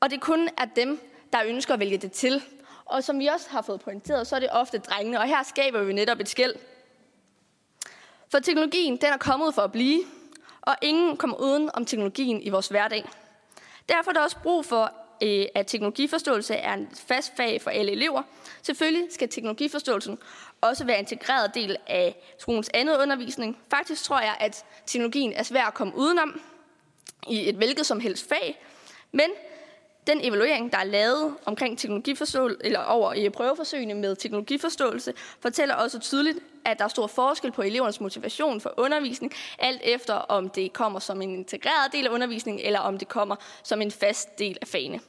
[SPEAKER 10] og det kun er dem, der ønsker at vælge det til. Og som vi også har fået pointeret, så er det ofte drengene, og her skaber vi netop et skæld. For teknologien, den er kommet for at blive, og ingen kommer uden om teknologien i vores hverdag. Derfor er der også brug for, øh, at teknologiforståelse er en fast fag for alle elever. Selvfølgelig skal teknologiforståelsen også være en integreret del af skolens andet undervisning. Faktisk tror jeg, at teknologien er svær at komme udenom i et hvilket som helst fag, men den evaluering, der er lavet omkring teknologiforståelse, eller over i prøveforsøgene med teknologiforståelse, fortæller også tydeligt, at der er stor forskel på elevernes motivation for undervisning, alt efter om det kommer som en integreret del af undervisningen, eller om det kommer som en fast del af fagene.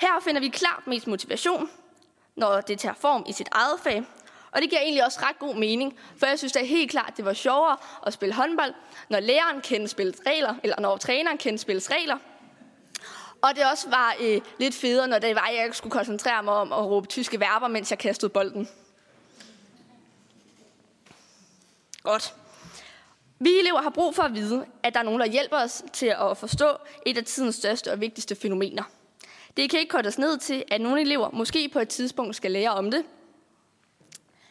[SPEAKER 10] Her finder vi klart mest motivation, når det tager form i sit eget fag, og det giver egentlig også ret god mening, for jeg synes det er helt klart, at det var sjovere at spille håndbold, når læreren kendte spillets regler, eller når træneren kendte spillets regler, og det også var øh, lidt federe, når det var, at jeg ikke skulle koncentrere mig om at råbe tyske verber, mens jeg kastede bolden. Godt. Vi elever har brug for at vide, at der er nogen, der hjælper os til at forstå et af tidens største og vigtigste fænomener. Det kan ikke kortes ned til, at nogle elever måske på et tidspunkt skal lære om det.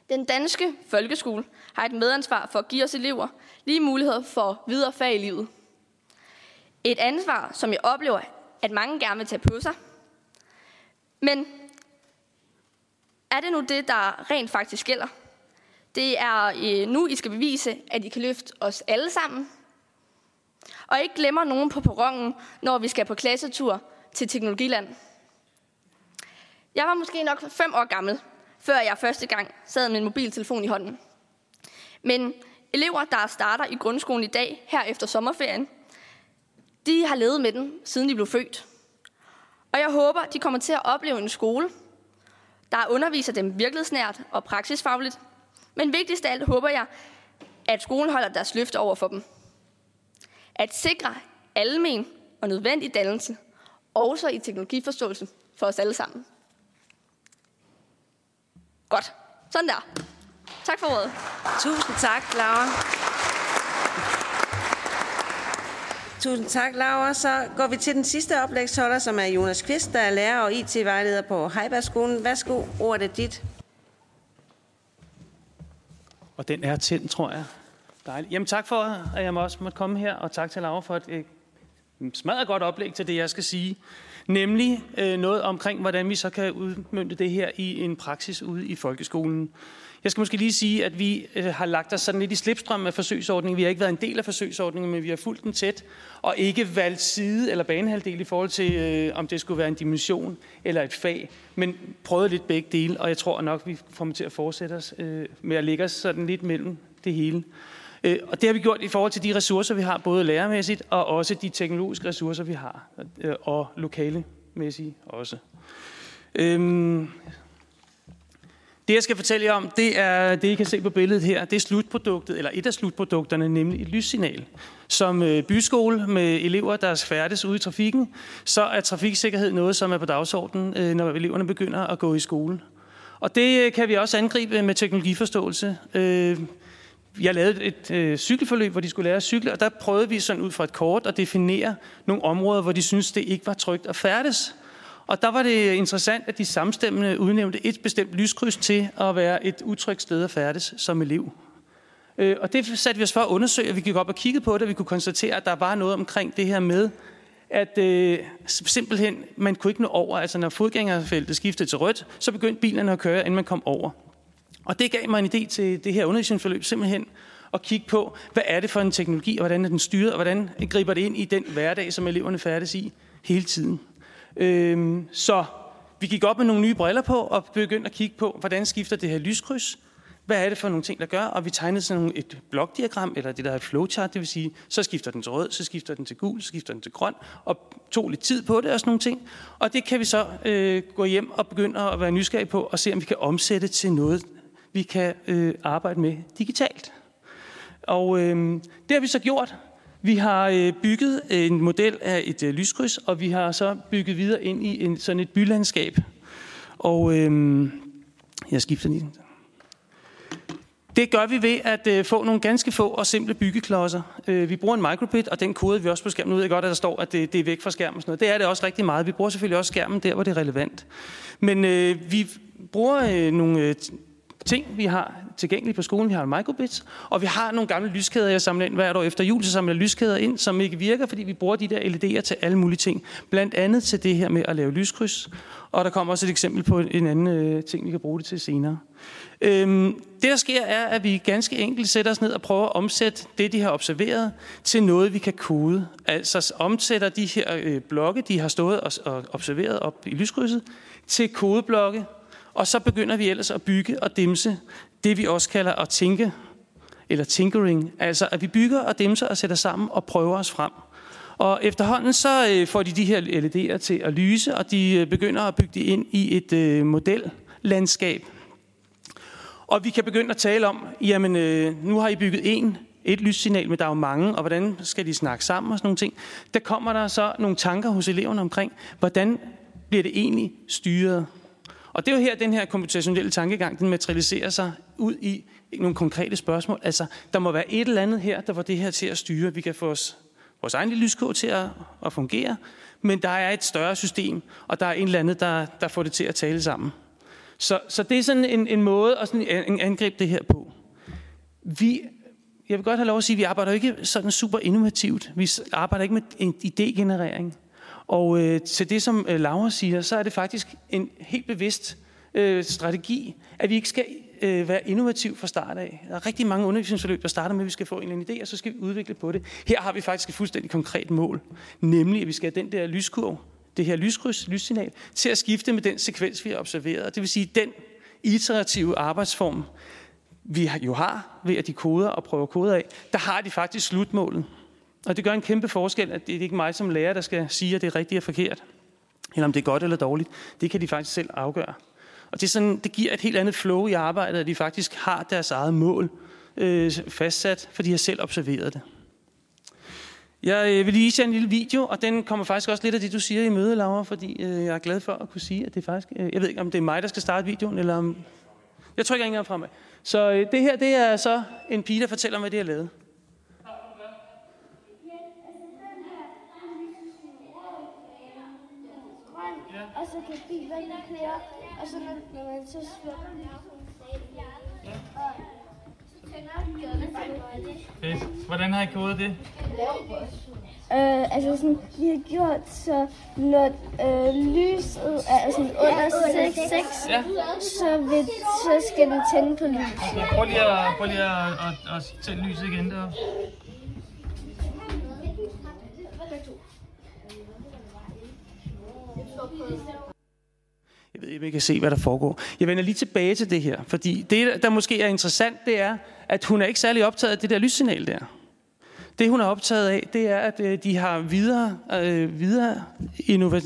[SPEAKER 10] Den danske folkeskole har et medansvar for at give os elever lige muligheder for videre fag i livet. Et ansvar, som jeg oplever at mange gerne vil tage på sig. Men er det nu det, der rent faktisk gælder? Det er øh, nu, I skal bevise, at I kan løfte os alle sammen. Og ikke glemmer nogen på perronen, når vi skal på klassetur til Teknologiland. Jeg var måske nok fem år gammel, før jeg første gang sad med en mobiltelefon i hånden. Men elever, der starter i grundskolen i dag, her efter sommerferien, de har levet med den, siden de blev født. Og jeg håber, de kommer til at opleve en skole, der underviser dem virkelighedsnært og praksisfagligt. Men vigtigst af alt håber jeg, at skolen holder deres løfte over for dem. At sikre almen og nødvendig dannelse, også i teknologiforståelse for os alle sammen. Godt. Sådan der. Tak for ordet.
[SPEAKER 1] Tusind tak, Laura. Tusind tak, Laura. Så går vi til den sidste oplægsholder, som er Jonas Kvist, der er lærer og IT-vejleder på Heibergskolen. Værsgo, ordet er dit.
[SPEAKER 11] Og den er tændt, tror jeg. Dejligt. Jamen tak for, at jeg også måtte komme her, og tak til Laura for et, et mm, smadret godt oplæg til det, jeg skal sige. Nemlig øh, noget omkring, hvordan vi så kan udmynde det her i en praksis ude i folkeskolen. Jeg skal måske lige sige, at vi øh, har lagt os sådan lidt i slipstrøm af forsøgsordningen. Vi har ikke været en del af forsøgsordningen, men vi har fulgt den tæt, og ikke valgt side eller banehalvdel i forhold til, øh, om det skulle være en dimension eller et fag, men prøvet lidt begge dele, og jeg tror nok, vi kommer til at fortsætte os øh, med at lægge os sådan lidt mellem det hele. Øh, og det har vi gjort i forhold til de ressourcer, vi har, både lærermæssigt og også de teknologiske ressourcer, vi har, øh, og lokalemæssigt også. Øhm, det, jeg skal fortælle jer om, det er det, I kan se på billedet her. Det er slutproduktet, eller et af slutprodukterne, nemlig et lyssignal. Som øh, byskole med elever, der færdes ude i trafikken, så er trafiksikkerhed noget, som er på dagsordenen, øh, når eleverne begynder at gå i skole. Og det øh, kan vi også angribe med teknologiforståelse. jeg lavede et øh, cykelforløb, hvor de skulle lære at cykle, og der prøvede vi sådan ud fra et kort at definere nogle områder, hvor de syntes, det ikke var trygt at færdes. Og der var det interessant, at de samstemmende udnævnte et bestemt lyskryds til at være et utrygt sted at færdes som elev. Øh, og det satte vi os for at undersøge, og vi gik op og kiggede på det, og vi kunne konstatere, at der var noget omkring det her med, at øh, simpelthen, man kunne ikke nå over. Altså når fodgængerfeltet skiftede til rødt, så begyndte bilerne at køre, inden man kom over. Og det gav mig en idé til det her undervisningsforløb, simpelthen at kigge på, hvad er det for en teknologi, og hvordan er den styret, og hvordan griber det ind i den hverdag, som eleverne færdes i hele tiden. Øhm, så vi gik op med nogle nye briller på, og begyndte at kigge på, hvordan skifter det her lyskryds, hvad er det for nogle ting, der gør? Og vi tegnede sådan et blokdiagram, eller det der er et flowchart, det vil sige, så skifter den til rød, så skifter den til gul, så skifter den til grøn, og tog lidt tid på det og sådan nogle ting. Og det kan vi så øh, gå hjem og begynde at være nysgerrige på, og se om vi kan omsætte til noget, vi kan øh, arbejde med digitalt. Og øh, det har vi så gjort. Vi har øh, bygget en model af et øh, lyskryds, og vi har så bygget videre ind i en, sådan et bylandskab. Og øhm, jeg skifter lige. Det gør vi ved at øh, få nogle ganske få og simple byggeklodser. Øh, vi bruger en microbit, og den kode vi også på skærmen. Nu ved jeg godt, at der står, at det, det er væk fra skærmen. Og sådan noget. Det er det også rigtig meget. Vi bruger selvfølgelig også skærmen der, hvor det er relevant. Men øh, vi bruger øh, nogle øh, ting, vi har tilgængelige på skolen. Vi har en microbit, og vi har nogle gamle lyskæder, jeg samler ind hvert år efter jul, så samler jeg lyskæder ind, som ikke virker, fordi vi bruger de der LED'er til alle mulige ting. Blandt andet til det her med at lave lyskryds. Og der kommer også et eksempel på en anden øh, ting, vi kan bruge det til senere. Øhm, det, der sker, er, at vi ganske enkelt sætter os ned og prøver at omsætte det, de har observeret, til noget, vi kan kode. Altså omsætter de her øh, blokke, de har stået og, og observeret op i lyskrydset, til kodeblokke, og så begynder vi ellers at bygge og dimse det, vi også kalder at tænke, eller tinkering. Altså, at vi bygger og dimser og sætter sammen og prøver os frem. Og efterhånden så øh, får de de her LED'er til at lyse, og de øh, begynder at bygge det ind i et øh, modellandskab. Og vi kan begynde at tale om, jamen øh, nu har I bygget en, et lyssignal, men der er jo mange, og hvordan skal de snakke sammen og sådan nogle ting. Der kommer der så nogle tanker hos eleverne omkring, hvordan bliver det egentlig styret? Og det er jo her, den her computationelle tankegang, den materialiserer sig ud i nogle konkrete spørgsmål. Altså, der må være et eller andet her, der får det her til at styre. Vi kan få os, vores egen lille lyskog til at, at fungere, men der er et større system, og der er en eller andet, der, der får det til at tale sammen. Så, så det er sådan en, en måde at sådan angribe det her på. Vi, jeg vil godt have lov at sige, at vi arbejder ikke sådan super innovativt. Vi arbejder ikke med en idégenerering. Og øh, til det, som øh, Laura siger, så er det faktisk en helt bevidst øh, strategi, at vi ikke skal øh, være innovativ fra start af. Der er rigtig mange undervisningsforløb, der starter med, at vi skal få en eller anden idé, og så skal vi udvikle på det. Her har vi faktisk et fuldstændig konkret mål, nemlig at vi skal have den der lyskurv, det her lyskryds, lyssignal, til at skifte med den sekvens, vi har observeret. Det vil sige, den iterative arbejdsform, vi jo har ved at de koder og prøver koder af, der har de faktisk slutmålet. Og det gør en kæmpe forskel, at det er ikke mig som lærer, der skal sige, at det er rigtigt og forkert, eller om det er godt eller dårligt. Det kan de faktisk selv afgøre. Og det, er sådan, det giver et helt andet flow i arbejdet, at de faktisk har deres eget mål øh, fastsat, for de har selv observeret det. Jeg øh, vil lige vise en lille video, og den kommer faktisk også lidt af det, du siger i møde, Laura, fordi øh, jeg er glad for at kunne sige, at det faktisk... Øh, jeg ved ikke, om det er mig, der skal starte videoen, eller om... Jeg trykker ikke engang fremad. Så øh, det her, det er så en pige, der fortæller mig, hvad det har lavet. Så kan bilerne køre, og så når, når man så slukker den, ja. og Fedt. Hvordan har I kodet det?
[SPEAKER 12] Øh, altså sådan, vi har gjort så, når øh, lyset er sådan under 6, 6 ja. så, vil, så skal den tænde på lyset.
[SPEAKER 11] Okay, prøv lige at, prøv lige at, at, at tænde lyset igen der. Jeg ved ikke, om I kan se, hvad der foregår. Jeg vender lige tilbage til det her, fordi det, der måske er interessant, det er, at hun er ikke særlig optaget af det der lyssignal der. Det, hun er optaget af, det er, at øh, de har videre, øh, videre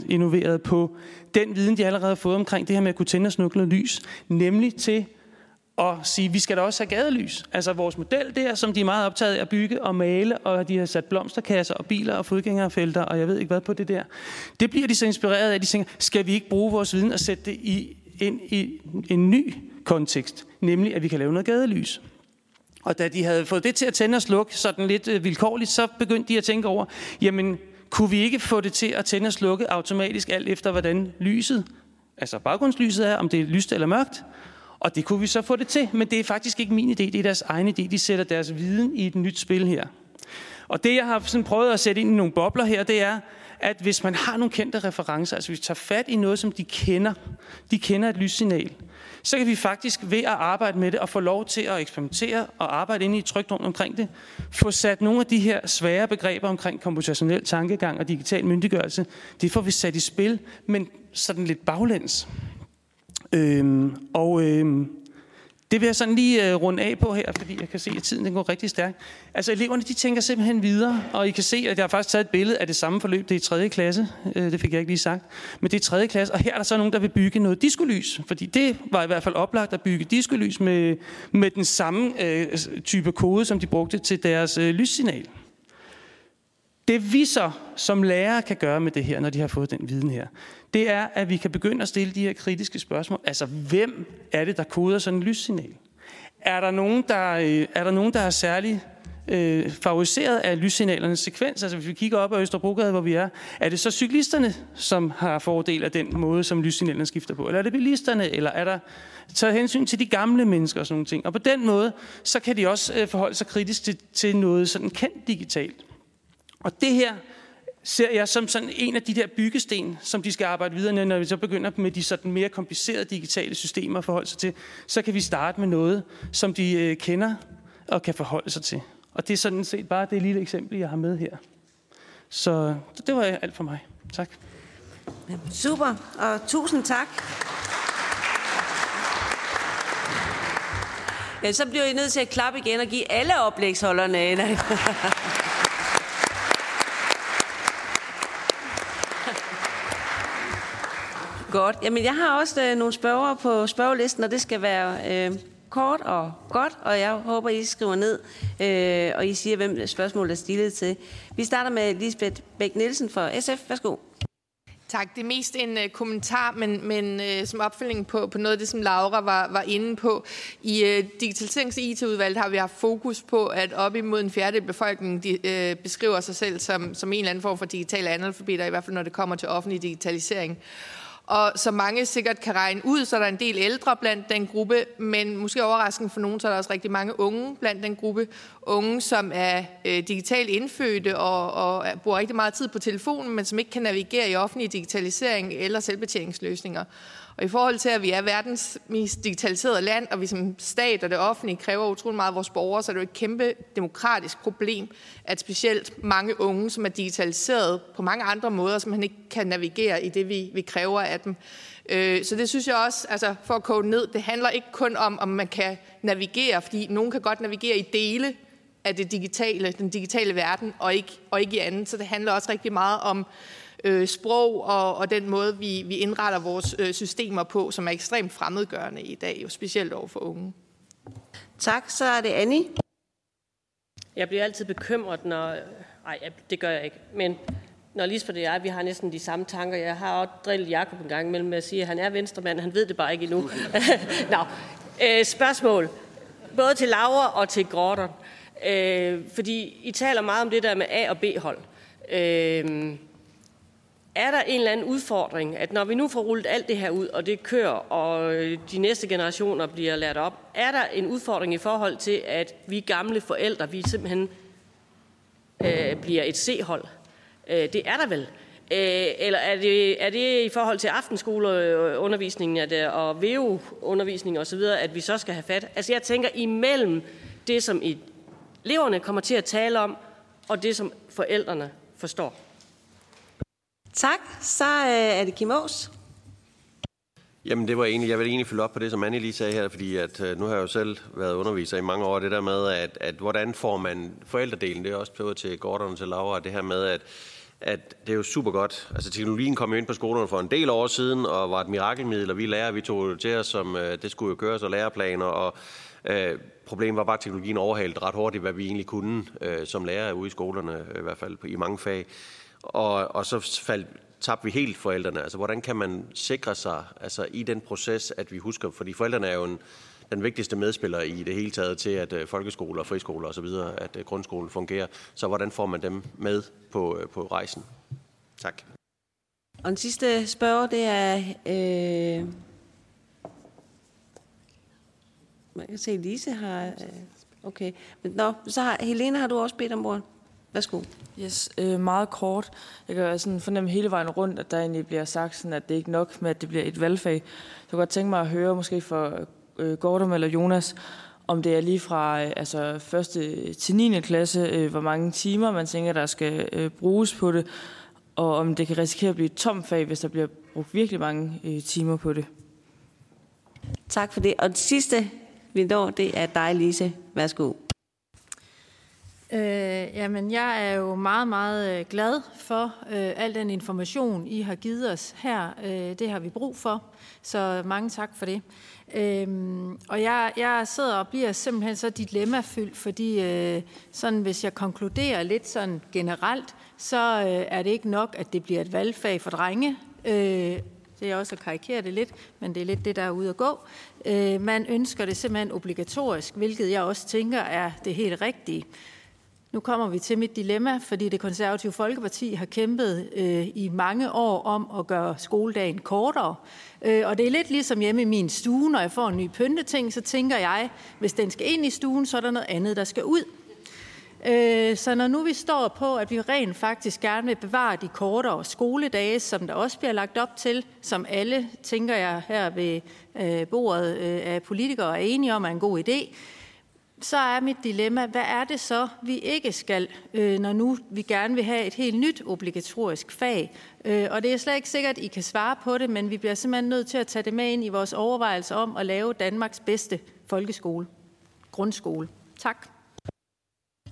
[SPEAKER 11] innoveret på den viden, de allerede har fået omkring det her med at kunne tænde og snukle lys, nemlig til og sige, vi skal da også have gadelys. Altså vores model der, som de er meget optaget af at bygge og male, og de har sat blomsterkasser og biler og fodgængerfelter, og jeg ved ikke hvad på det der. Det bliver de så inspireret af, de tænker, skal vi ikke bruge vores viden og sætte det i, ind i en ny kontekst, nemlig at vi kan lave noget gadelys. Og da de havde fået det til at tænde og slukke sådan lidt øh, vilkårligt, så begyndte de at tænke over, jamen kunne vi ikke få det til at tænde og slukke automatisk alt efter, hvordan lyset, altså baggrundslyset er, om det er lyst eller mørkt. Og det kunne vi så få det til, men det er faktisk ikke min idé, det er deres egen idé. De sætter deres viden i et nyt spil her. Og det, jeg har sådan prøvet at sætte ind i nogle bobler her, det er, at hvis man har nogle kendte referencer, altså hvis vi tager fat i noget, som de kender, de kender et lyssignal, så kan vi faktisk ved at arbejde med det og få lov til at eksperimentere og arbejde inde i et trygt rum omkring det, få sat nogle af de her svære begreber omkring komputationel tankegang og digital myndiggørelse, det får vi sat i spil, men sådan lidt baglæns. Øhm, og øhm, det vil jeg sådan lige øh, runde af på her, fordi jeg kan se, at tiden den går rigtig stærkt. Altså eleverne, de tænker simpelthen videre, og I kan se, at jeg har faktisk taget et billede af det samme forløb. Det er i 3. klasse, øh, det fik jeg ikke lige sagt. Men det er i 3. klasse, og her er der så nogen, der vil bygge noget diskolys. Fordi det var i hvert fald oplagt at bygge diskolys med, med den samme øh, type kode, som de brugte til deres øh, lyssignal. Det vi så som lærere kan gøre med det her, når de har fået den viden her, det er, at vi kan begynde at stille de her kritiske spørgsmål. Altså, hvem er det, der koder sådan en lyssignal? Er der nogen, der, øh, er, der nogen, der er særlig øh, favoriseret af lyssignalernes sekvens? Altså, hvis vi kigger op ad Østerbrogade, hvor vi er, er det så cyklisterne, som har fordel af den måde, som lyssignalerne skifter på? Eller er det bilisterne? Eller er der taget hensyn til de gamle mennesker og sådan nogle ting? Og på den måde, så kan de også øh, forholde sig kritisk til, til noget sådan kendt digitalt. Og det her ser jeg som sådan en af de der byggesten, som de skal arbejde videre med, når vi så begynder med de sådan mere komplicerede digitale systemer at forholde sig til. Så kan vi starte med noget, som de øh, kender og kan forholde sig til. Og det er sådan set bare det lille eksempel, jeg har med her. Så det var alt for mig. Tak.
[SPEAKER 1] Super, og tusind tak. Ja, så bliver I nødt til at klappe igen og give alle oplægsholderne en Godt. Jamen, jeg har også øh, nogle spørger på spørgelisten, og det skal være øh, kort og godt, og jeg håber, I skriver ned, øh, og I siger, hvem spørgsmålet er stillet til. Vi starter med Lisbeth Bæk Nielsen fra SF. Værsgo.
[SPEAKER 8] Tak. Det er mest en uh, kommentar, men, men uh, som opfølging på, på noget af det, som Laura var, var inde på. I uh, Digitaliserings- IT-udvalget har vi haft fokus på, at op imod en fjerdedel af befolkningen de, uh, beskriver sig selv som, som en eller anden form for digitale analfabeter, i hvert fald når det kommer til offentlig digitalisering. Og som mange sikkert kan regne ud, så er der en del ældre blandt den gruppe, men måske overraskende for nogen, så er der også rigtig mange unge blandt den gruppe. Unge, som er øh, digitalt indfødte og, og bruger rigtig meget tid på telefonen, men som ikke kan navigere i offentlig digitalisering eller selvbetjeningsløsninger. Og i forhold til, at vi er verdens mest digitaliserede land, og vi som stat og det offentlige kræver utrolig meget af vores borgere, så er det jo et kæmpe demokratisk problem, at specielt mange unge, som er digitaliseret på mange andre måder, som han ikke kan navigere i det, vi, vi kræver af dem. Øh, så det synes jeg også, altså for at koge ned, det handler ikke kun om, om man kan navigere, fordi nogen kan godt navigere i dele af det digitale, den digitale verden, og ikke, og ikke i anden. Så det handler også rigtig meget om øh, sprog og, og den måde, vi, vi indretter vores øh, systemer på, som er ekstremt fremmedgørende i dag, jo specielt over for unge.
[SPEAKER 1] Tak, så er det Annie.
[SPEAKER 7] Jeg bliver altid bekymret, når... Nej, det gør jeg ikke. Men når Lisbeth og jeg, vi har næsten de samme tanker. Jeg har også drillet Jacob en gang imellem med at sige, at han er venstremand. Han ved det bare ikke endnu. Nå, øh, spørgsmål. Både til Laura og til Gordon. Øh, fordi I taler meget om det der med A- og B-hold. Øh, er der en eller anden udfordring, at når vi nu får rullet alt det her ud, og det kører, og øh, de næste generationer bliver lært op, er der en udfordring i forhold til, at vi gamle forældre, vi simpelthen øh, bliver et C-hold? Øh, det er der vel. Øh, eller er det, er det i forhold til aftenskoleundervisningen at, øh, og VU-undervisningen osv., at vi så skal have fat? Altså jeg tænker imellem det, som eleverne kommer til at tale om, og det, som forældrene forstår.
[SPEAKER 1] Tak. Så øh, er det Kim Aas.
[SPEAKER 13] Jamen det var egentlig, jeg vil egentlig følge op på det, som Anne lige sagde her, fordi at, øh, nu har jeg jo selv været underviser i mange år, det der med, at, at hvordan får man forældredelen, det er også blevet til Gordon og til Laura, det her med, at, at det er jo super godt. Altså teknologien kom jo ind på skolerne for en del år siden, og var et mirakelmiddel, og vi lærer, vi tog det til os, som øh, det skulle jo køres og læreplaner, og øh, problemet var bare, at teknologien overhalede ret hurtigt, hvad vi egentlig kunne øh, som lærere ude i skolerne, i hvert fald i mange fag. Og, og så faldt, tabte vi helt forældrene. Altså, hvordan kan man sikre sig altså, i den proces, at vi husker, fordi forældrene er jo en, den vigtigste medspiller i det hele taget til, at øh, folkeskoler, friskoler osv., at øh, grundskolen fungerer. Så hvordan får man dem med på, øh, på rejsen? Tak.
[SPEAKER 1] Og den sidste spørger, det er... Øh, man kan se, at Lise har... Øh, okay. Men, nå, så har, Helena, har du også bedt om ordet? Værsgo.
[SPEAKER 14] Yes, øh, meget kort. Jeg kan sådan fornemme hele vejen rundt, at der egentlig bliver sagt, sådan, at det ikke nok med, at det bliver et valgfag. Jeg kunne godt tænke mig at høre, måske for øh, Gordon eller Jonas, om det er lige fra øh, altså 1. til 9. klasse, øh, hvor mange timer man tænker, der skal øh, bruges på det, og om det kan risikere at blive et tomt fag, hvis der bliver brugt virkelig mange øh, timer på det.
[SPEAKER 1] Tak for det. Og det sidste, vi når, det er dig, Lise. Værsgo.
[SPEAKER 15] Øh, jamen, jeg er jo meget, meget øh, glad for øh, al den information, I har givet os her. Øh, det har vi brug for, så mange tak for det. Øh, og jeg, jeg sidder og bliver simpelthen så dilemmafyldt, fordi øh, sådan, hvis jeg konkluderer lidt sådan generelt, så øh, er det ikke nok, at det bliver et valgfag for drenge. Øh, det er også at karikere det lidt, men det er lidt det, der er ude at gå. Øh, man ønsker det simpelthen obligatorisk, hvilket jeg også tænker er det helt rigtige. Nu kommer vi til mit dilemma, fordi det konservative Folkeparti har kæmpet øh, i mange år om at gøre skoledagen kortere. Øh, og det er lidt ligesom hjemme i min stue, når jeg får en ny pynteting, så tænker jeg, hvis den skal ind i stuen, så er der noget andet, der skal ud. Øh, så når nu vi står på, at vi rent faktisk gerne vil bevare de kortere skoledage, som der også bliver lagt op til, som alle, tænker jeg, her ved øh, bordet øh, af politikere er enige om er en god idé, så er mit dilemma, hvad er det så, vi ikke skal, øh, når nu vi gerne vil have et helt nyt obligatorisk fag? Øh, og det er slet ikke sikkert, at I kan svare på det, men vi bliver simpelthen nødt til at tage det med ind i vores overvejelser om at lave Danmarks bedste folkeskole, grundskole. Tak.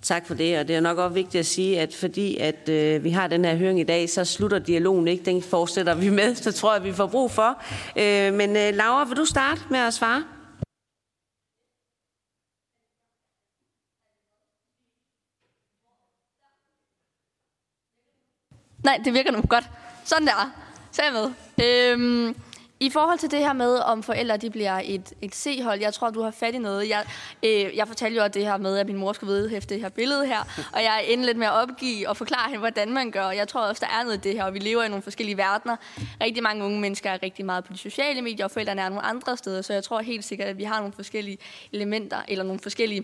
[SPEAKER 1] Tak for det, og det er nok også vigtigt at sige, at fordi at øh, vi har den her høring i dag, så slutter dialogen ikke. Den fortsætter vi med, så tror jeg, vi får brug for. Øh, men øh, Laura, vil du starte med at svare?
[SPEAKER 10] Nej, det virker nu godt. Sådan der. Så er jeg med. Øhm, i forhold til det her med, om forældre de bliver et, et C-hold, jeg tror, du har fat i noget. Jeg, øh, jeg fortalte jo det her med, at min mor skulle vedhæfte det her billede her, og jeg er inde lidt med at opgive og forklare hende, hvordan man gør. Jeg tror også, der er noget i det her, og vi lever i nogle forskellige verdener. Rigtig mange unge mennesker er rigtig meget på de sociale medier, og forældrene er nogle andre steder, så jeg tror helt sikkert, at vi har nogle forskellige elementer, eller nogle forskellige,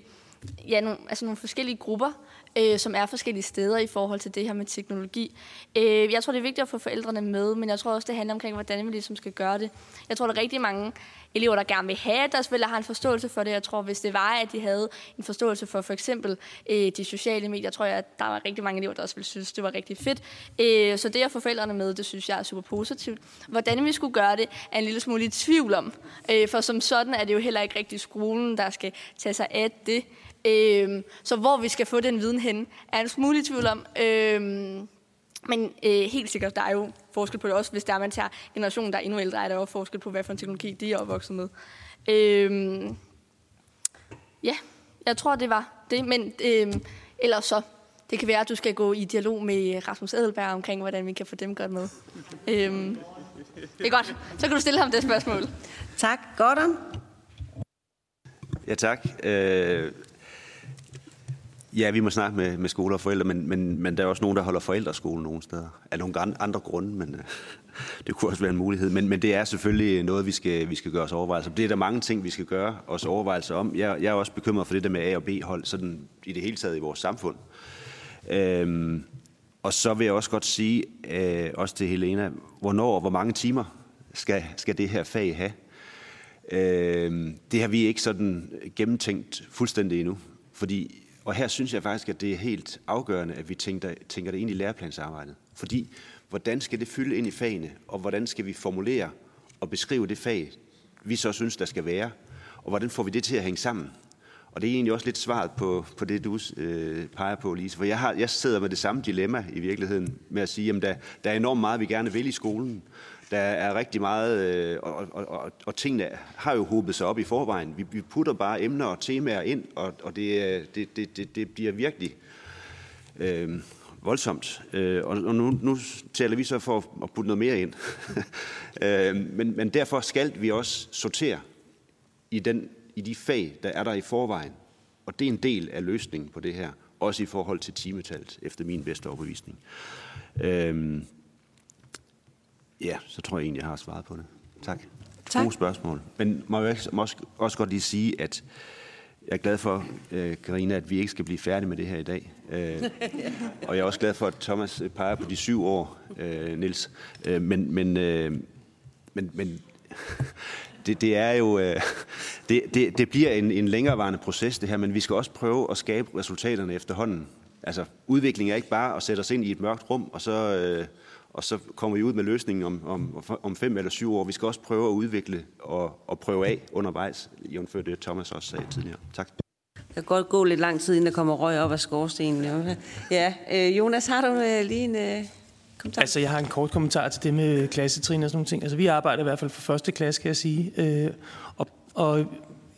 [SPEAKER 10] ja, nogle, altså nogle forskellige grupper, øh, som er forskellige steder i forhold til det her med teknologi. Øh, jeg tror, det er vigtigt at få forældrene med, men jeg tror også, det handler omkring, hvordan vi ligesom skal gøre det. Jeg tror, der er rigtig mange elever, der gerne vil have, at deres forældre har en forståelse for det. Jeg tror, hvis det var, at de havde en forståelse for for eksempel øh, de sociale medier, tror jeg, at der var rigtig mange elever, der også ville synes, det var rigtig fedt. Øh, så det at få forældrene med, det synes jeg er super positivt. Hvordan vi skulle gøre det, er en lille smule i tvivl om. Øh, for som sådan er det jo heller ikke rigtig skolen, der skal tage sig af det. Øh, så hvor vi skal få den viden hen, er en smule i tvivl om. Øh, men øh, helt sikkert, der er jo forskel på det også, hvis der er, man tager generationen, der er endnu ældre, er der jo forskel på, hvad for en teknologi de er opvokset med. Øh, ja, jeg tror, det var det. Men øh, ellers så, det kan være, at du skal gå i dialog med Rasmus Edelberg omkring, hvordan vi kan få dem godt med. Øh, det er godt. Så kan du stille ham det spørgsmål.
[SPEAKER 1] Tak. Gordon?
[SPEAKER 9] Ja, tak. Øh, Ja, vi må snakke med, med skoler og forældre, men, men, men der er også nogen, der holder forældreskole nogle steder. Af nogle andre grunde, men øh, det kunne også være en mulighed. Men, men det er selvfølgelig noget, vi skal, vi skal gøre os overvejelser om. Det er der mange ting, vi skal gøre os overvejelser om. Jeg, jeg er også bekymret for det der med A- og B-hold, sådan i det hele taget i vores samfund. Øhm, og så vil jeg også godt sige, øh, også til Helena, hvornår og hvor mange timer skal, skal det her fag have? Øh, det har vi ikke sådan gennemtænkt fuldstændig endnu. Fordi og her synes jeg faktisk, at det er helt afgørende, at vi tænker, tænker det ind i læreplansarbejdet. Fordi, hvordan skal det fylde ind i fagene, og hvordan skal vi formulere og beskrive det fag, vi så synes, der skal være, og hvordan får vi det til at hænge sammen? Og det er egentlig også lidt svaret på, på det, du øh, peger på, Lise. For jeg, har, jeg sidder med det samme dilemma i virkeligheden, med at sige, at der, der er enormt meget, vi gerne vil i skolen. Der er rigtig meget, øh, og, og, og, og tingene har jo hobet sig op i forvejen. Vi, vi putter bare emner og temaer ind, og, og det, øh, det, det, det, det bliver virkelig øh, voldsomt. Øh, og og nu, nu taler vi så for at putte noget mere ind. øh, men, men derfor skal vi også sortere i den i de fag, der er der i forvejen. Og det er en del af løsningen på det her, også i forhold til timetallet, efter min bedste overbevisning. Øh, ja, så tror jeg egentlig, jeg har svaret på det. Tak.
[SPEAKER 1] Tak.
[SPEAKER 9] Gode spørgsmål. Men må jeg også, godt lige sige, at jeg er glad for, øh, Karina, at vi ikke skal blive færdige med det her i dag. Øh, og jeg er også glad for, at Thomas øh, peger på de syv år, Nils. Men, men, men, men det, det er jo det, det, det bliver en, en længerevarende proces det her, men vi skal også prøve at skabe resultaterne efterhånden. Altså udvikling er ikke bare at sætte os ind i et mørkt rum, og så, øh, og så kommer vi ud med løsningen om, om, om fem eller syv år. Vi skal også prøve at udvikle og, og prøve af undervejs, jævnfør det Thomas også sagde tidligere. Tak.
[SPEAKER 1] Der kan godt gå lidt lang tid, inden der kommer røg op af skorstenen. Ja, øh, Jonas, har du øh, lige en øh, kommentar?
[SPEAKER 11] Altså, jeg har en kort kommentar til det med klassetrin og sådan nogle ting. Altså, vi arbejder i hvert fald for første klasse, kan jeg sige. Øh, og, og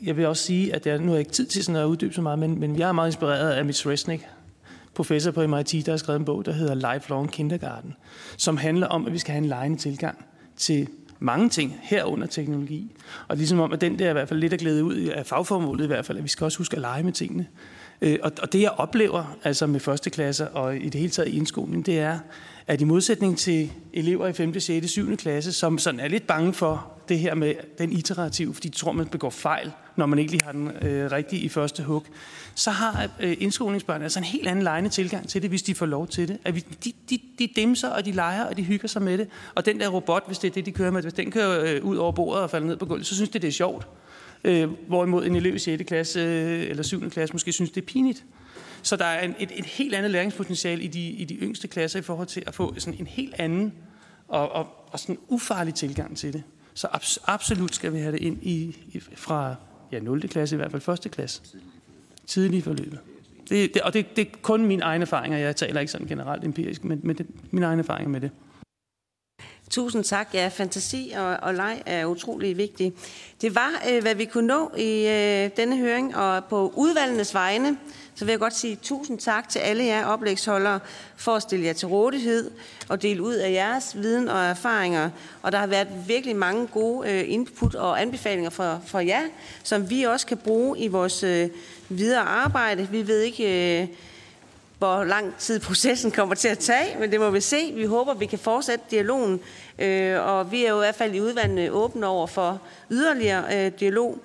[SPEAKER 11] jeg vil også sige, at jeg, nu har jeg ikke tid til sådan at uddybe så meget, men, men jeg er meget inspireret af Mitch Resnick, professor på MIT, der har skrevet en bog, der hedder Lifelong Kindergarten, som handler om, at vi skal have en lejende tilgang til mange ting herunder teknologi. Og ligesom om, at den der er i hvert fald lidt er glædet ud af fagformålet i hvert fald, at vi skal også huske at lege med tingene. Øh, Og, og det jeg oplever altså med første klasse og i det hele taget i indskolingen, det er, at i modsætning til elever i 5., 6., 7. klasse, som sådan er lidt bange for det her med den iterative, fordi de tror, man begår fejl, når man ikke lige har den øh, rigtige i første hug, så har øh, indskolingsbørn altså en helt anden lejende tilgang til det, hvis de får lov til det. At vi, de, de, de dimser, og de leger, og de hygger sig med det. Og den der robot, hvis det er det, de kører med, hvis den kører øh, ud over bordet og falder ned på gulvet, så synes det, det er sjovt. Øh, hvorimod en elev i 6. klasse øh, eller 7. klasse måske synes, det er pinligt. Så der er en, et, et helt andet læringspotentiale i de, i de yngste klasser i forhold til at få sådan en helt anden og, og, og sådan ufarlig tilgang til det. Så abs, absolut skal vi have det ind i, i, fra ja, 0. klasse, i hvert fald 1. klasse. Tidlig i forløbet. Det, det, og det, det er kun mine egne erfaringer. Jeg taler ikke sådan generelt empirisk, men, men det, mine egne erfaringer med det.
[SPEAKER 1] Tusind tak. Ja, fantasi og, og leg er utrolig vigtigt. Det var, øh, hvad vi kunne nå i øh, denne høring, og på udvalgenes vegne, så vil jeg godt sige tusind tak til alle jer oplægsholdere for at stille jer til rådighed og dele ud af jeres viden og erfaringer. Og der har været virkelig mange gode øh, input og anbefalinger fra, fra jer, som vi også kan bruge i vores øh, videre arbejde. Vi ved ikke... Øh, hvor lang tid processen kommer til at tage, men det må vi se. Vi håber, vi kan fortsætte dialogen, øh, og vi er jo i hvert fald i udvalgene åbne over for yderligere øh, dialog.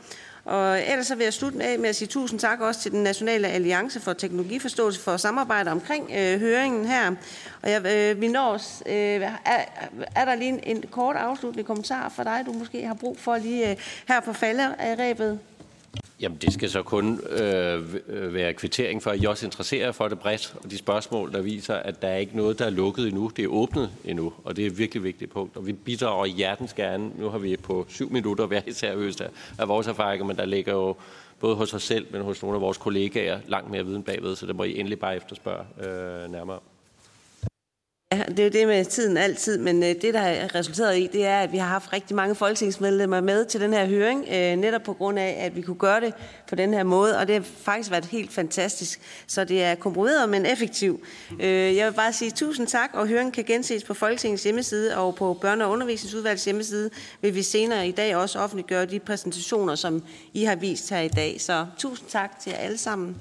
[SPEAKER 1] Og ellers så vil jeg slutte af med at sige tusind tak også til den Nationale Alliance for Teknologiforståelse for samarbejde omkring øh, høringen her. Og jeg, øh, vi når os, øh, er, er der lige en, en kort afsluttende kommentar for dig, du måske har brug for lige øh, her på falderæbet?
[SPEAKER 3] Jamen, det skal så kun øh, være kvittering for, at I også interesserer for det bredt, og de spørgsmål, der viser, at der er ikke noget, der er lukket endnu. Det er åbnet endnu, og det er et virkelig vigtigt punkt. Og vi bidrager hjertens gerne. Nu har vi på syv minutter hver især øst af, af vores erfaringer, men der ligger jo både hos os selv, men hos nogle af vores kollegaer langt mere viden bagved, så det må I endelig bare efterspørge øh, nærmere.
[SPEAKER 1] Ja, det er jo det med tiden altid, men øh, det, der er resulteret i, det er, at vi har haft rigtig mange folketingsmedlemmer med til den her høring, øh, netop på grund af, at vi kunne gøre det på den her måde, og det har faktisk været helt fantastisk. Så det er komprimeret, men effektivt. Øh, jeg vil bare sige tusind tak, og høringen kan genses på Folketingets hjemmeside og på Børne- og Undervisningsudvalgets hjemmeside, vil vi senere i dag også offentliggøre de præsentationer, som I har vist her i dag. Så tusind tak til jer alle sammen.